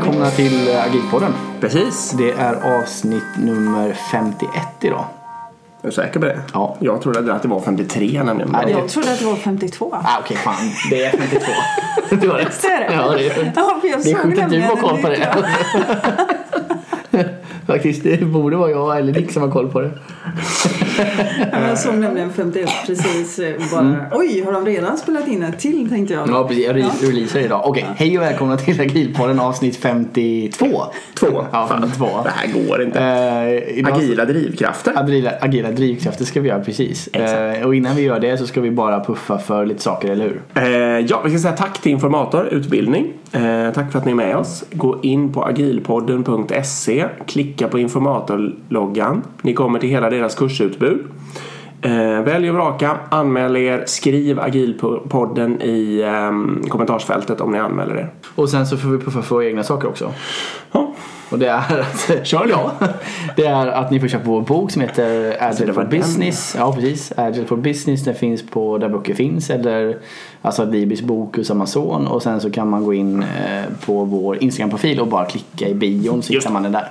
välkomna till Agilpodden. Precis. Det är avsnitt nummer 51 idag. Är du säker på det? Ja. Jag trodde att det var 53 nämligen. Nej, Jag trodde att det var 52. Ah, Okej, fan. Det är 52. Du har rätt. Är det? Ja, det är Ja, för jag Det är sjukt att du har koll på det. Faktiskt, det borde vara jag eller Nick som har koll på det. Ja, Jag såg nämligen 51 precis. eh, Bara, Oj, har de redan spelat in ett till tänkte jag. Mm. Ja, precis. Jag re- Ja. releasar idag. Okej, hej och välkomna till Agilpodden avsnitt 52. Två. Ja, Fan, 52. Det här går inte. Eh, idag- Agila drivkrafter. Agila, agila drivkrafter ska vi göra precis. Eh, och innan vi gör det så ska vi bara puffa för lite saker, eller hur? Eh, ja, vi ska säga tack till Informator Utbildning. Eh, tack för att ni är med oss. Gå in på agilpodden.se, klicka på Informator-loggan. Ni kommer till hela deras kursutbud. nu. Eh, välj och vraka, anmäl er, skriv agilpodden i eh, kommentarsfältet om ni anmäler er. Och sen så får vi puffa för egna saker också. Ja, Och det är att, Kör ja, det är att ni får köpa vår bok som heter Agile for den, Business. Ja, precis. Agile for Business. Den finns på där böcker finns. Eller alltså Libris bok hos Amazon. Och sen så kan man gå in eh, på vår Instagram-profil och bara klicka i bion så hittar man den där.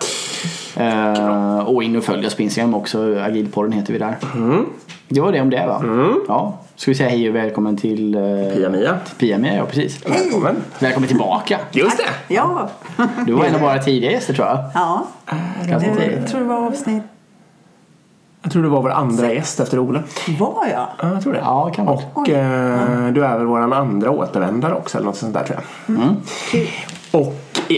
Eh, och in och följ oss på Instagram också. Agilpodden heter vi där. Det var det om det va? Ja. Ska vi säga hej och välkommen till eh, Pia-Mia. Pia-Mia, ja precis. Välkommen. Välkommen tillbaka. Just det. Ja. Du var en av våra tidiga gäster tror jag. ja. Ganska Eh, tidigt. Jag tror det var avsnitt... Jag tror det var vår andra gäst efter Ola. Var jag? Ja, jag tror det. Ja, kan vara. Och eh, du är väl vår andra återvändare också eller något sånt där tror jag. Kul. Och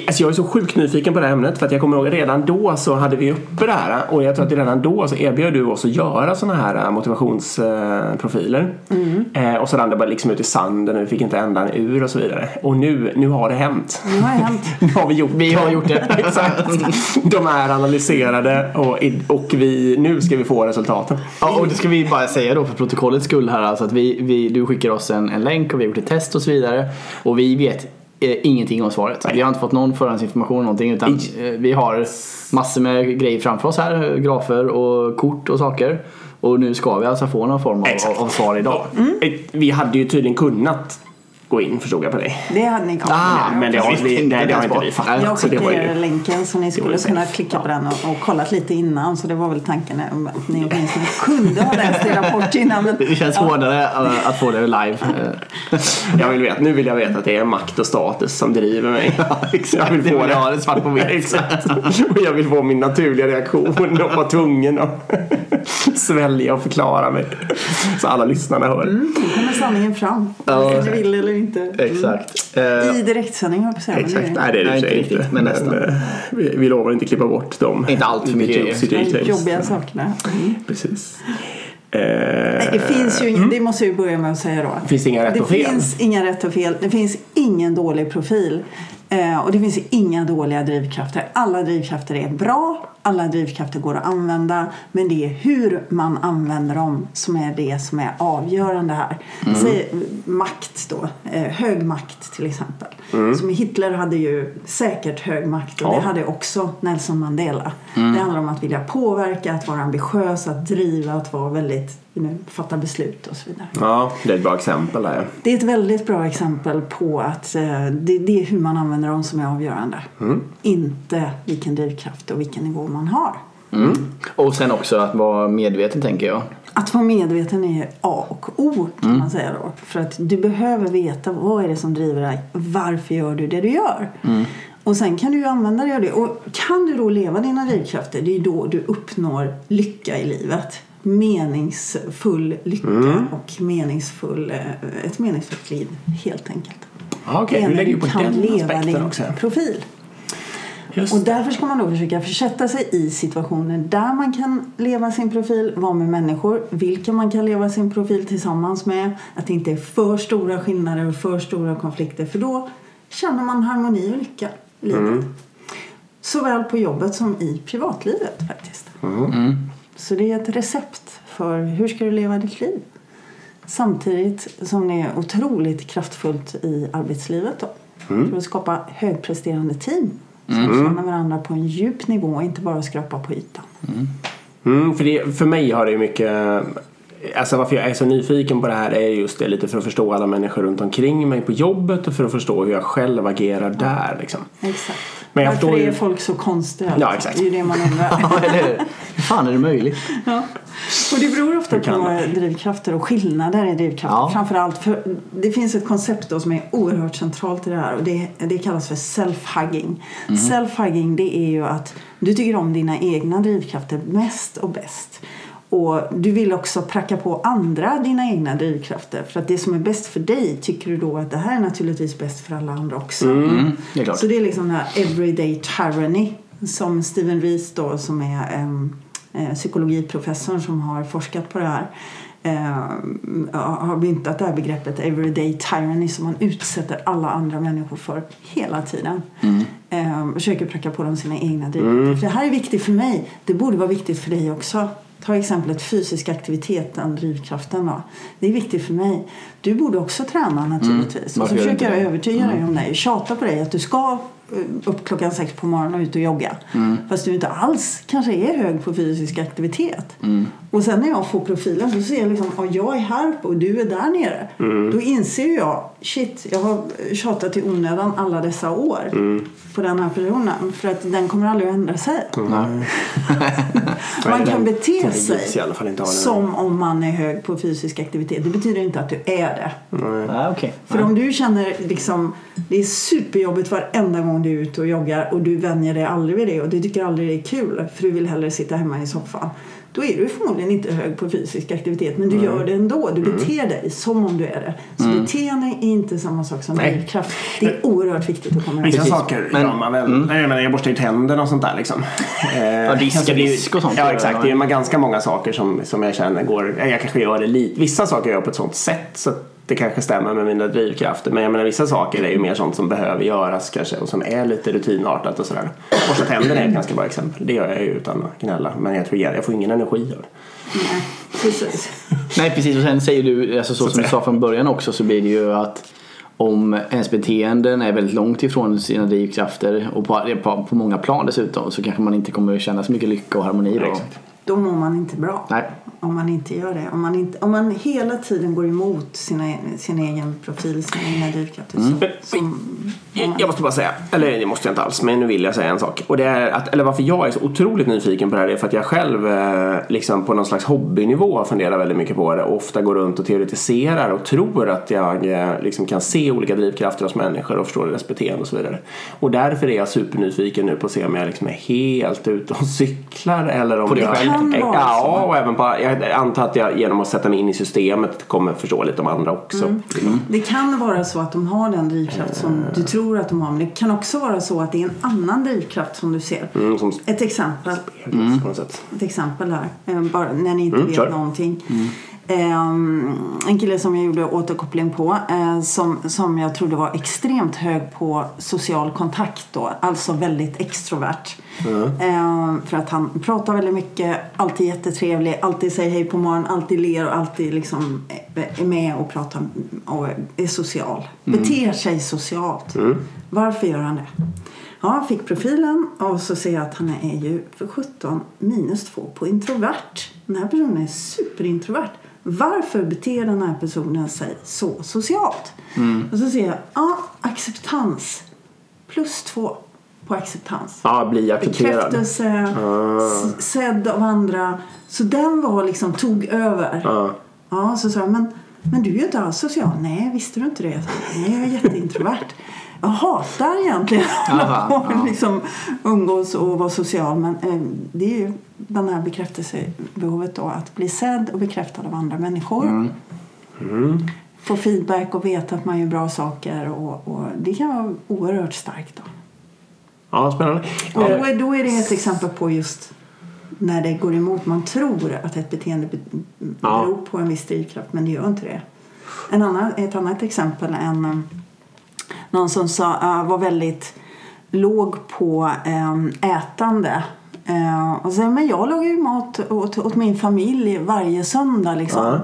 alltså jag är så sjukt nyfiken på det här ämnet för att jag kommer ihåg redan då så hade vi uppe det här och jag tror att redan då så erbjöd du oss att göra sådana här eh, motivationsprofiler. Eh, och så rann det bara liksom ut i sanden och vi fick inte ändan ur och så vidare. Och nu, nu har det hänt. Nu har det hänt. Nu har vi gjort Vi har gjort det. Exakt. De är analyserade och, och vi, nu ska vi få resultaten. Ja, och det ska vi bara säga då för protokollets skull här alltså att vi, vi, du skickar oss en, en länk och vi har gjort ett test och så vidare. Och vi vet ingenting om svaret. Vi har inte fått någon förhandsinformation eller någonting utan eh, vi har massor med grejer framför oss här. Grafer och kort och saker. Och nu ska vi alltså få någon form av, av svar idag. Eh, Vi hade ju tydligen kunnat gå in förstod jag på dig. Det hade ni kommit Ah, med. Men det har, vi, inte nej, det har inte på. vi fattat. Jag så det var skickade ju- länken så ni skulle kunna klicka på den och, och kollat lite innan. Så det var väl tanken att ni åtminstone kunde ha läst er rapport innan. Men, Det känns hårdare eh, att få det live. Jag vill veta, nu vill jag veta att det är makt och status som driver mig. exakt. Jag vill få det. jag det svart på vitt. Exakt. Och jag vill få min naturliga reaktion och vara tvungen att svälja och förklara mig. Så alla lyssnarna hör. nu kommer sanningen fram. Vare sig vill eller inte. Mm. Exakt. Eh, I direktsändning höll jag men Exakt, det. nej det är det Nej, inte riktigt, men nästan. eh, vi, vi lovar inte klippa bort dem. Inte allt för mycket De jobbiga sakerna. Mm. Precis. Eh, Nej, det finns ju ingen, det måste jag ju börja med att säga då. Finns det inga rätt det och fel? finns inga rätt och fel. Det finns ingen dålig profil. Eh, och det finns inga dåliga drivkrafter. Alla drivkrafter är bra. Alla drivkrafter går att använda. Men det är hur man använder dem som är det som är avgörande här. Mm. Säg makt då. Eh, hög makt till exempel. Som Hitler hade ju säkert hög makt. Och Mm. Ja. det hade också Nelson Mandela. Det handlar om att vilja påverka, att vara ambitiös, att driva, att vara väldigt, fatta beslut och så vidare. Ja, det är ett bra exempel där. Det är ett väldigt bra exempel på att eh, det, det är hur man använder dem som är avgörande. Inte vilken drivkraft och vilken nivå man har. och sen också att vara medveten tänker jag. Att vara medveten är A och O kan man säga då. För att du behöver veta vad är det som driver dig. Varför gör du det du gör? Och sen kan du ju använda dig av det. Och kan du då leva dina drivkrafter, det är då du uppnår lycka i livet. Meningsfull lycka och meningsfull, eh, ett meningsfullt liv helt enkelt. Okej, är du lägger ju på kan den leva aspekten din också. profil. Just Och därför ska man då försöka försätta sig i situationer där man kan leva sin profil, vara med människor, vilka man kan leva sin profil tillsammans med. Att det inte är för stora skillnader och för stora konflikter för då känner man harmoni och lycka i livet. Såväl på jobbet som i privatlivet faktiskt. Så det är ett recept för hur ska du leva ditt liv. Samtidigt som det är otroligt kraftfullt i arbetslivet då. För att skapa högpresterande team som känner varandra på en djup nivå och inte bara skrapa på ytan. Mm, för, det, för mig har det ju mycket alltså varför jag är så nyfiken på det här är just det lite för att förstå alla människor runt omkring mig på jobbet och för att förstå hur jag själv agerar där. Liksom. Exakt. Men jag Varför förstår är folk så konstiga? Ja, exakt. Det är ju det man undrar. Ja, eller hur? Fan är det möjligt? Ja. Och det beror ofta på det? drivkrafter och skillnader i drivkrafter. Ja. Framförallt för det finns ett koncept då som är oerhört centralt i det här och det, det kallas för self-hugging. Mhm. Self-hugging det är ju att du tycker om dina egna drivkrafter mest och bäst. Och du vill också pracka på andra dina egna drivkrafter. För att det som är bäst för dig tycker du då att det här är naturligtvis bäst för alla andra också. Mm, det är. Så det är liksom den här everyday tyranny som Steven Rees då som är um, eh, psykologiprofessorn som har forskat på det här eh, har myntat det här begreppet everyday tyranny som man utsätter alla andra människor för hela tiden. Eh, försöker pracka på dem sina egna drivkrafter. För Det här är viktigt för mig. Det borde vara viktigt för dig också. Ta exemplet fysisk aktivitet, den drivkraften. Då. Det är viktigt för mig. Du borde också träna naturligtvis. Och så försöker jag övertyga dig om det. Tjata på dig att du ska eh, upp klockan sex på morgonen och ut och jogga. Fast du inte alls kanske är hög på fysisk aktivitet. Och sen när jag får profilen så ser jag liksom att jag är här uppe och du är där nere. Då inser jag, shit, jag har tjatat i onödan alla dessa år på den här personen. För att den kommer aldrig att ändra sig. Nej. Man kan bete sig som om man är hög på fysisk aktivitet. Det betyder inte att du är det. Okej. För om du känner liksom det är superjobbigt varenda gång du är ute och joggar och du vänjer dig aldrig vid det och du tycker aldrig det är kul för du vill hellre sitta hemma i soffan. Då är du förmodligen inte hög på fysisk aktivitet men du gör det ändå. Du beter dig som om du är det. Så beteende är inte samma sak som Nej. drivkraft. Det är oerhört viktigt att komma ihåg. Vissa saker Men- gör man väl. Nej, Jag menar jag borstar ju tänderna och sånt där liksom. Eh, disk- det är ju- disk och sånt Ja exakt. Det är ganska många saker som, som jag känner går. ja, Jag kanske gör det lite. Vissa saker gör jag på ett sånt sätt så det kanske stämmer med mina drivkrafter. Men jag menar vissa saker är ju mer sånt som behöver göras kanske och som är lite rutinartat och sådär. Borsta tänderna är ett ganska bra exempel. Det gör jag ju utan att gnälla. Men jag tror jag, jag får ingen energi av det. Nej, precis. Nej precis och sen säger du, alltså så som du sa från början också så blir det ju att om ens beteenden är väldigt långt ifrån sina drivkrafter och på, på, på många plan dessutom så kanske man inte kommer att känna så mycket lycka och harmoni då. Exakt. Då mår man inte bra. Nej. Om man inte gör det. Om man, inte, om man hela tiden går emot sina, sin egen profil, sina egna drivkrafter. Så, som, mår Jag man jag måste bara säga, eller det måste jag inte alls, men nu vill jag säga en sak. Och det är att, eller varför jag är så otroligt nyfiken på det här är för att jag själv eh, liksom på någon slags hobbynivå funderar väldigt mycket på det och ofta går runt och teoretiserar och tror att jag eh, liksom kan se olika drivkrafter hos människor och förstå deras beteende och så vidare. Och därför är jag supernyfiken nu på att se om jag liksom är helt ute och cyklar eller om På dig jag... Kan vara ja, och även på, jag antar att jag genom att sätta mig in i systemet kommer förstå lite om andra också. Det kan vara så att de har den drivkraft som du tror att de har. Men det kan också vara så att det är en annan drivkraft som du ser. Mm, som Ett exempel. sätt. Ett exempel här. eh, Bara när ni inte Mm, vet kör. någonting. Ehm, en kille som jag gjorde återkoppling på eh, som, som jag trodde var extremt hög på social kontakt då. Alltså väldigt extrovert. Ehm, för att han pratar väldigt mycket, alltid jättetrevlig, alltid säger hej på morgonen, alltid ler och alltid liksom är är med och pratar och är social. Beter sig socialt. Varför gör han det? Ja, fick profilen och så ser jag att han är ju för 17 minus 2 på introvert. Den här personen är superintrovert. Varför beter den här personen sig så socialt? Och så ser jag, ja, acceptans. Plus 2 på acceptans. Ja, bli accepterad. Bekräftelse, s- sedd av andra. Så den var liksom, tog över. Ja. Ja, så sa jag, men, men du är ju inte alls social. Nej, visste du inte det? Nej, jag är jätteintrovert. Jag hatar egentligen Jaha, att liksom umgås och vara social. Men eh, det är ju den här bekräftelsebehovet då. Att bli sedd och bekräftad av andra människor. Få feedback och veta att man gör bra saker. Och, och det kan vara oerhört starkt då. Ja, spännande. Och Ja. då, är, då är det ett exempel på just när det går emot. Man tror att ett beteende be, Ja. beror på en viss drivkraft men det gör inte det. En annan, ett annat exempel är en, um, någon som sa, uh, var väldigt låg på um, ätande. Uh, och så, men jag lagar ju mat åt, åt min familj varje söndag liksom.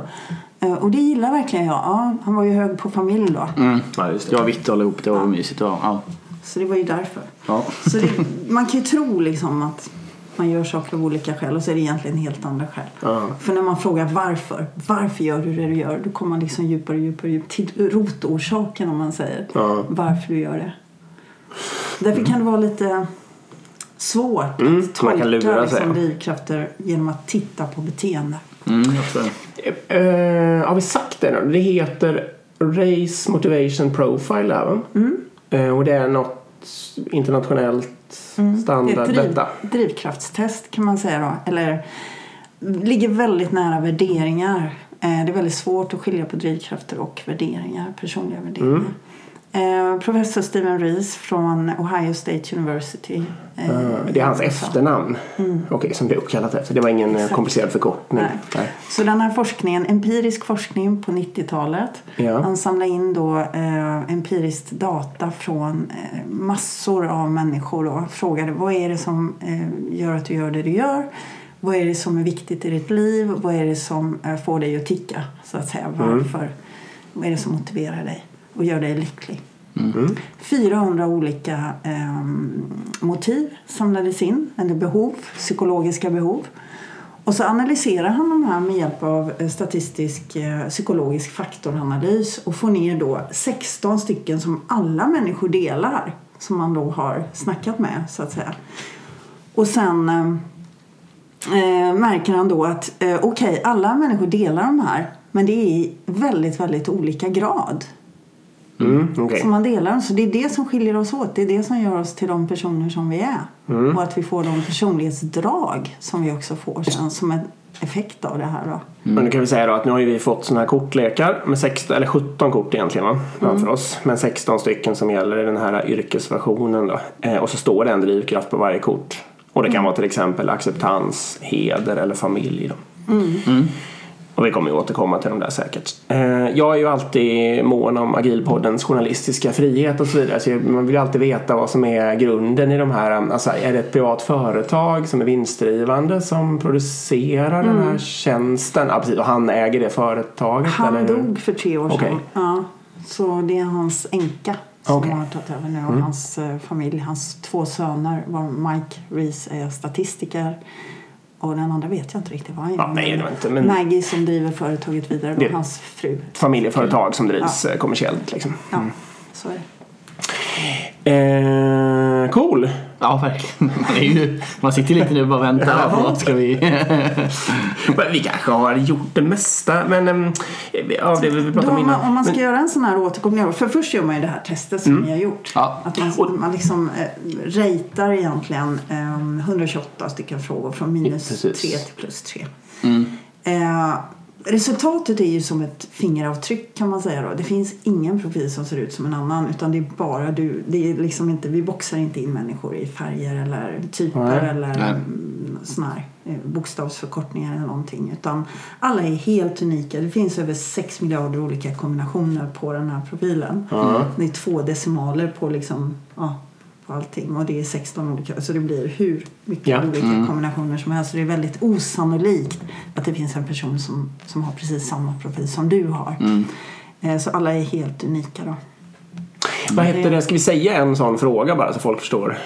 Uh, och det gillar verkligen jag. Ja, han var ju hög på familj då. Mm. Ja, just det. Var vitt att hålla ihop, det var mysigt. Ja. Ja. Så det var ju därför. Ja. Så det, man kan ju tro liksom att Man gör saker av olika skäl och så är det egentligen helt andra skäl. Ja. För när man frågar varför, varför gör du det du gör? Då kommer man liksom djupare och djupare, djupare till rotorsaken om man säger. Ja. Varför du gör det. Därför kan det vara lite svårt Mm, att man kan tolka liksom, drivkrafter genom att titta på beteende. Mm. Eh, har vi sagt det nu? Det heter Race Motivation Profile där va? Eh, och det är något internationellt standard Det är ett driv, drivkraftstest kan man säga då. Eller ligger väldigt nära värderingar. Eh, Det är väldigt svårt att skilja på drivkrafter och värderingar, personliga värderingar. Eh, professor Stephen Rees från Ohio State University. eh, Eh, det är hans efternamn. Okej, som det är uppkallat efter. Det var ingen eh, Exakt. komplicerad förkortning. Nej. Nej. Så den här forskningen, empirisk forskning på 90-talet. Ja. Han samlade in då eh, empiriskt data från massor av människor och frågade vad är det som gör att du gör det du gör? Vad är det som är viktigt i ditt liv? Vad är det som får dig att ticka? Så att säga. Varför? Vad är det som motiverar dig och gör dig lycklig? 400 olika eh, motiv samlades in, eller behov, psykologiska behov. Och så analyserar han de här med hjälp av eh, statistisk eh, psykologisk faktoranalys och får ner då 16 stycken som alla människor delar som man då har snackat med så att säga. Och sen eh, eh, märker han då att eh, okej, alla människor delar de här men det är i väldigt, väldigt olika grad Mm, okej. som man delar dem. Så det är det som skiljer oss åt. Det är det som gör oss till de personer som vi är. Mm. Och att vi får de personlighetsdrag som vi också får sen som en effekt av det här då. Men nu kan vi säga då att nu har vi fått sådana här kortlekar med 16, eller 17 kort egentligen va? framför oss. Men 16 stycken som gäller i den här yrkesversionen då. Eh, och så står det en drivkraft på varje kort. Och det kan vara till exempel acceptans, heder eller familj. Då. Och vi kommer ju återkomma till dem där säkert. Eh, jag är ju alltid mån om Agilpoddens journalistiska frihet och så vidare. Så man vill ju alltid veta vad som är grunden i de här. Alltså är det ett privat företag som är vinstdrivande som producerar den här tjänsten? Ja, precis. Och han äger det företaget? Han eller? dog för tre år sedan. Ja, så det är hans änka som. Mm. har tagit över nu. Och hans eh, familj, hans två söner var Mike Reese är statistiker. Och den andra vet jag inte riktigt vad han gör. Ja, nej, det var inte, men- Maggie som driver företaget vidare, det hans fru. Familjeföretag som drivs eh, kommersiellt liksom. Ja, så är det. Eh, cool! Ja, verkligen. Man, är ju, man sitter lite nu och bara väntar här på vad ska vi... Men Vi kanske har gjort det mesta men ehm, av det vi Då, pratade om innan. om man ska Men- göra en sån här återkoppling. För först gör man ju det här testet som ni har gjort. Ja. Att man, man liksom eh, ratear egentligen eh, 128 stycken frågor från minus Precis. 3 till plus 3. Eh, resultatet är ju som ett fingeravtryck kan man säga då. Det finns ingen profil som ser ut som en annan utan det är bara du. Det är liksom inte, vi boxar inte in människor i färger eller typer Nej. eller Nej. mm, såna här eh, bokstavsförkortningar eller någonting. Utan alla är helt unika. Det finns över 6 miljarder olika kombinationer på den här profilen. Det är två decimaler på liksom, ja, på allting och det är 16 olika. Så det blir hur mycket Ja. olika kombinationer som helst. Så det är väldigt osannolikt att det finns en person som, som har precis samma profil som du har. Eh, Så alla är helt unika då. Vad hette det? Ska vi säga en sån fråga bara så folk förstår?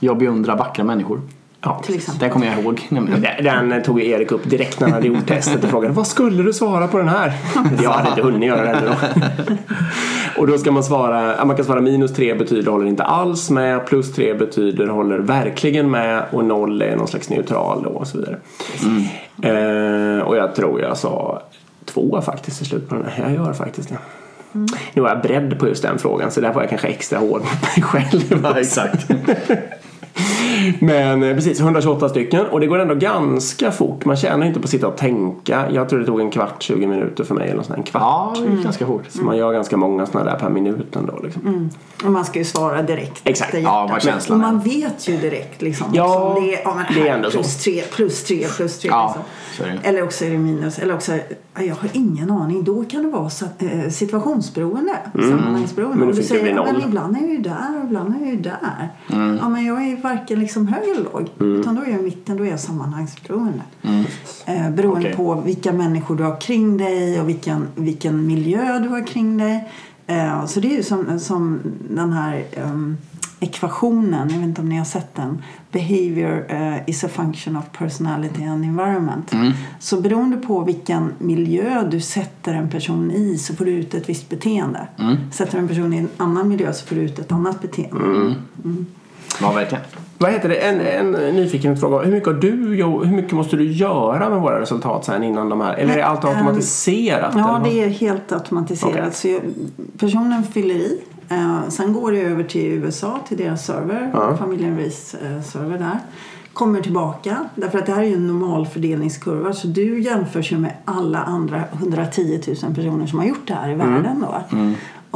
Jag beundrar vackra människor. Ja, Till exempel. Det kommer jag ihåg. Den den tog Erik upp direkt när han hade gjort testet och frågade vad skulle du svara på den här? Jag hade inte hunnit göra det ännu då. Och då ska man svara, man kan svara minus 3 betyder håller inte alls med, plus 3 betyder håller verkligen med och 0 är någon slags neutral då och så vidare. Eh, och jag tror jag sa två faktiskt i slut på den här. Jag gör faktiskt det. Nu var jag beredd på just den frågan så där var jag kanske extra hård mot mig själv. Ja, exakt. Men eh, precis, 128 stycken och det går ändå ganska fort. Man tjänar inte på att sitta och tänka. Jag tror det tog en kvart, 20 minuter för mig eller sånt, en kvart. Ja, det gick ganska fort. Så man gör ganska många sådana där per minut ändå. Liksom. Och man ska ju svara direkt Exakt. Ja, vad känslan Och man är. vet ju direkt liksom. Ja, det är, ja, men det är ändå så. plus tre, plus tre, plus tre. Ja, liksom. så är. Eller också är det minus. Eller också, ja, jag har ingen aning. Då kan det vara så, eh, situationsberoende. Sammanhangsberoende. Men du bli säger, ja, men ibland är jag ju där och ibland är jag ju där. Ja, men jag är varken liksom hög eller låg. Utan då är jag i mitten, då är jag sammanhangsberoende. Eh, beroende Okej. på vilka människor du har kring dig och vilken, vilken miljö du har kring dig. Eh, så det är ju som, som den här ehm, ekvationen, jag vet inte om ni har sett den. Behavior uh, is a function of personality and environment. Så beroende på vilken miljö du sätter en person i så får du ut ett visst beteende. Sätter du en person i en annan miljö så får du ut ett annat beteende. Ja, verkligen. Vad heter det? En, en nyfiken fråga. Hur mycket, har du, hur mycket måste du göra med våra resultat sen innan de här? Eller är allt Ehm, automatiserat? Ja, eller? det är helt automatiserat. Okej. Så jag, personen fyller i. Eh, sen går det över till USA, till deras server, Ja. familjen Rees eh, server där. Kommer tillbaka, därför att det här är ju en normal fördelningskurva. Så du jämförs ju med alla andra 110 000 personer som har gjort det här i Mm. världen. Då.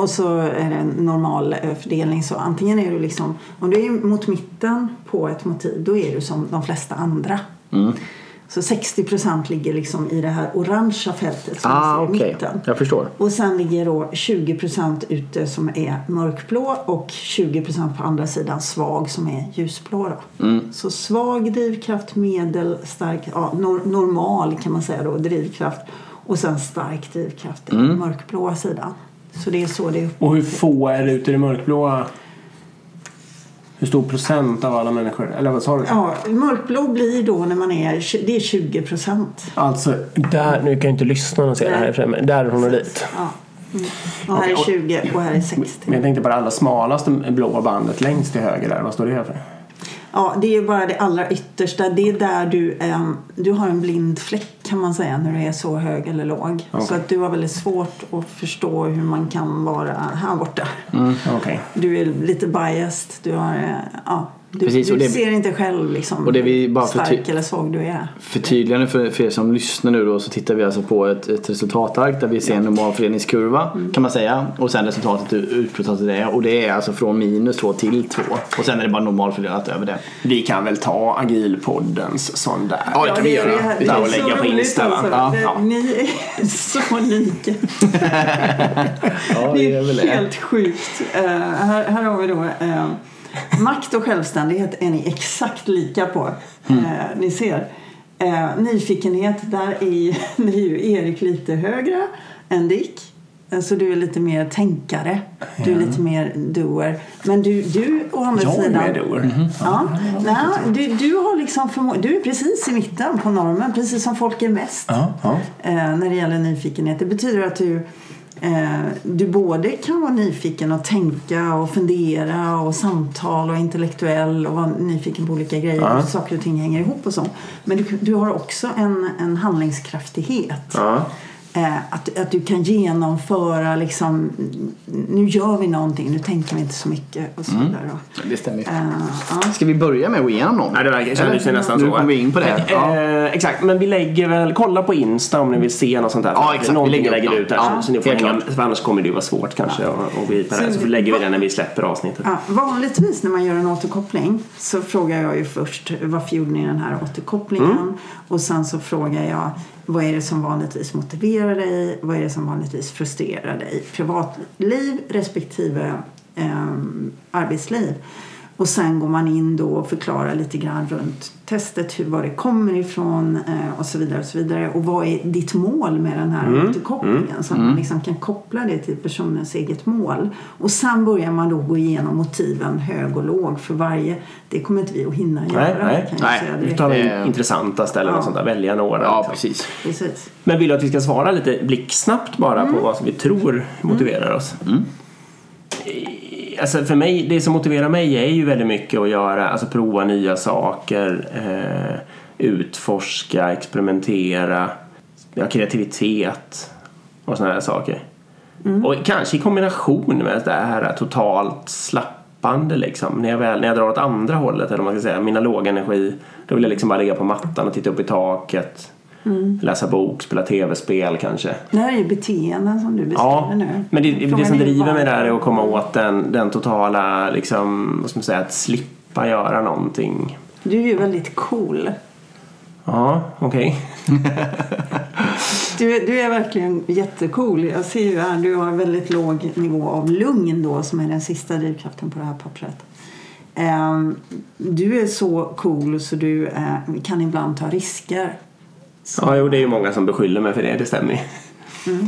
Och så är det en normal eh, fördelning. Så antingen är du liksom, om du är mot mitten på ett motiv, då är du som de flesta andra. Så 60 procent ligger liksom i det här orangea fältet som Ah, okej. mitten. Jag förstår. Och sen ligger då 20 procent ute som är mörkblå och 20 procent på andra sidan svag som är ljusblå. Mm. Så svag drivkraft, medel, stark, ja, nor- normal kan man säga då, drivkraft. Och sen stark drivkraft i Mm. mörkblåa sidan. Så det är så det är. Och hur få är det ute i det mörkblåa? Hur stor procent av alla människor? Eller vad sa du? Ja, mörkblå blir då när man är, det är 20 procent. Alltså, där, nu kan jag inte lyssna och se det här men därifrån och dit. Ja. Mm. Och här är och- 20 och här är 60. Men jag tänkte på det allra smalaste blåa bandet längst till höger där. Vad står det för? Ja, det är bara det allra yttersta. Det är där du, ehm, du har en blind fläck kan man säga när du är så hög eller låg. Så att du har väldigt svårt att förstå hur man kan vara här borta. Okej. Du är lite biased. Du, har, eh, ja, du, Precis, och du det- ser inte själv liksom, och det vi bara hur stark förty- eller svag du är. Förtydligande för, för er som lyssnar nu då så tittar vi alltså på ett, ett resultatark där vi ser en normalfördelningskurva kan man säga och sen resultatet i det och det är alltså från minus 2 till 2 och sen är det bara normalfördelat över det. Vi kan väl ta agilpoddens sån där. Ja, det kan vi göra. det är- Vi det tar är och lägga på Insta, va? alltså. Ja, Det- ja. Ni är så lika. Ja, Det är helt sjukt. Eh, här, här har vi då eh, makt och självständighet är ni exakt lika på. Mm. Eh, ni ser. Eh, nyfikenhet, där är, är ju Erik lite högre än Dick. Eh, Så du är lite mer tänkare. Du är lite mer doer. Men du, du å andra Jag är sidan... med då. Ja, nej, du, du, har liksom förmo- du är precis i mitten på normen, precis som folk är mest Ja, ja. eh, när det gäller nyfikenhet. Det betyder att du, du både kan vara nyfiken och tänka och fundera och samtala och intellektuell och vara nyfiken på olika grejer. Ja. Saker och ting hänger ihop och så. Men du, du har också en, en handlingskraftighet. Ja. Eh, att, att du kan genomföra liksom, nu gör vi någonting, nu tänker vi inte så mycket och så vidare. Det stämmer ju. Eh, ja. Ska vi börja med att gå igenom dem? Ja, det verkar, kändes ju nästan Nu så. kommer vi in på det. Ja. Eh, exakt, men vi lägger väl, kolla på Insta om ni vill se något sånt där. Ja, exakt. Vi Någonting lägger lägger, lägger ut där något. så, så ni får helt hänga, klart. för annars kommer det ju vara svårt kanske att, att begripa det. här. Så Så lägger vi det när vi släpper avsnittet. Ja, vanligtvis när man gör en återkoppling så frågar jag ju först varför gjorde ni den här återkopplingen? Och sen så frågar jag vad är det som vanligtvis motiverar dig? Vad är det som vanligtvis frustrerar dig? Privatliv respektive eh, arbetsliv. Och sen går man in då och förklarar lite grann runt testet, hur, var det kommer ifrån eh, och så vidare. Och så vidare. Och vad är ditt mål med den här återkopplingen? Så att man liksom kan koppla det till personens eget mål. Och sen börjar man då gå igenom motiven hög och låg för varje. Det kommer inte vi att hinna göra. Nej, nej, nej. vi Eh, intressanta eller ja. något sånt där. Välja några. Ja, liksom. precis. Precis. Men vill du att vi ska svara lite blixtsnabbt bara Mm. på vad som vi tror motiverar oss? Alltså för mig, det som motiverar mig är ju väldigt mycket att göra, alltså prova nya saker, eh, utforska, experimentera, ja, kreativitet och sådana här saker. Mm. Och kanske i kombination med det här totalt slappande liksom. När jag, väl, när jag drar åt andra hållet, eller vad man ska säga, mina låg energi, då vill jag liksom bara ligga på mattan och titta upp i taket. Mm. Läsa bok, spela tv-spel kanske. Det här är ju beteenden som du beskriver Ja, nu. men det, det som driver mig där är att komma åt den, den totala, liksom, vad ska man säga, att slippa göra någonting. Du är ju väldigt cool. Ja, okej. Du, är- du är verkligen jättecool. Jag ser ju här, du har en väldigt låg nivå av lugn då som är den sista drivkraften på det här pappret. Ehm, du är så cool så du eh, kan ibland ta risker. Ja, jo, det är ju många som beskyller mig för det, det stämmer ju.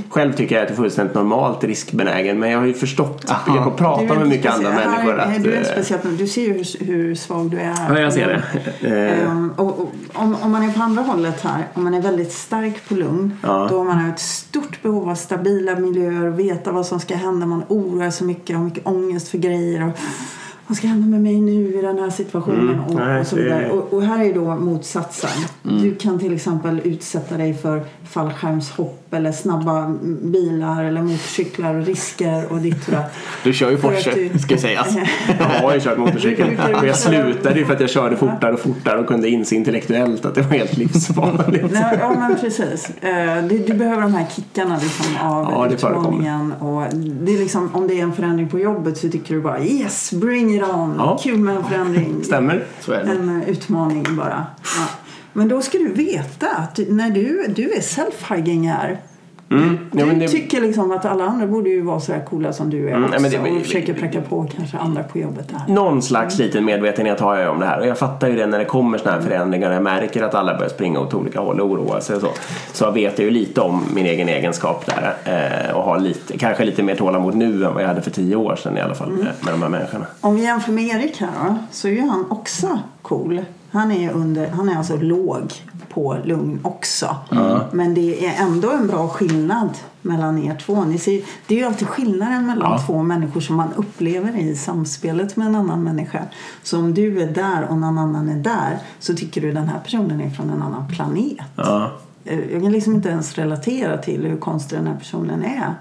Själv tycker jag att det är fullständigt normalt riskbenägen men jag har ju förstått genom att Du prata är med mycket andra människor här- att... Du är eh, speciellt, du ser ju hur, hur svag du är. Ja, jag ser det. Ehm, och, och, om, om man är på andra hållet här, om man är väldigt stark på lugn, Ja. då har man ett stort behov av stabila miljöer och veta vad som ska hända. Man oroar sig mycket, har mycket ångest för grejer. Och, vad ska hända med mig nu i den här situationen? Mm, och, nej, och, så vidare. Och, och här är då motsatsen. Du kan till exempel utsätta dig för fallskärmshopp eller snabba bilar eller motorcyklar och risker och ditt och. Du kör ju Porsche, du- ska sägas. Jag har ju kört motorcykel. Och jag slutade ju för att jag körde fortare och fortare och kunde inse intellektuellt att det var helt livsfarligt. Nej, ja men precis. Eh, Du, du behöver de här kickarna liksom av Ja, det utmaningen. Och det är liksom, om det är en förändring på jobbet så tycker du bara yes, bring it on. Ja. Kul med en förändring. Stämmer. Så är det. En utmaning bara. Ja. Men då ska du veta att när du, du är self-hugging här. Mm. Du Ja, det, tycker liksom att alla andra borde ju vara så här coola som du är Mm, också. men det- och försöker pracka på kanske andra på jobbet där. någon slags liten medvetenhet har jag om det här och jag fattar ju det när det kommer såna här förändringar och jag märker att alla börjar springa åt olika håll och oroa sig och så. Så vet jag ju lite om min egen egenskap där eh, och har lite, kanske lite mer tålamod nu än vad jag hade för tio år sedan i alla fall eh, med de här människorna. Om vi jämför med Erik här då, så är ju han också cool. Han är, under, han är alltså låg på lugn också. Men det är ändå en bra skillnad mellan er två. Ni ser, det är ju alltid skillnaden mellan Ja. två människor som man upplever i samspelet med en annan människa. Så om du är där och någon annan är där så tycker du den här personen är från en annan planet. Ja. Eh, Jag kan liksom inte ens relatera till hur konstig den här personen är.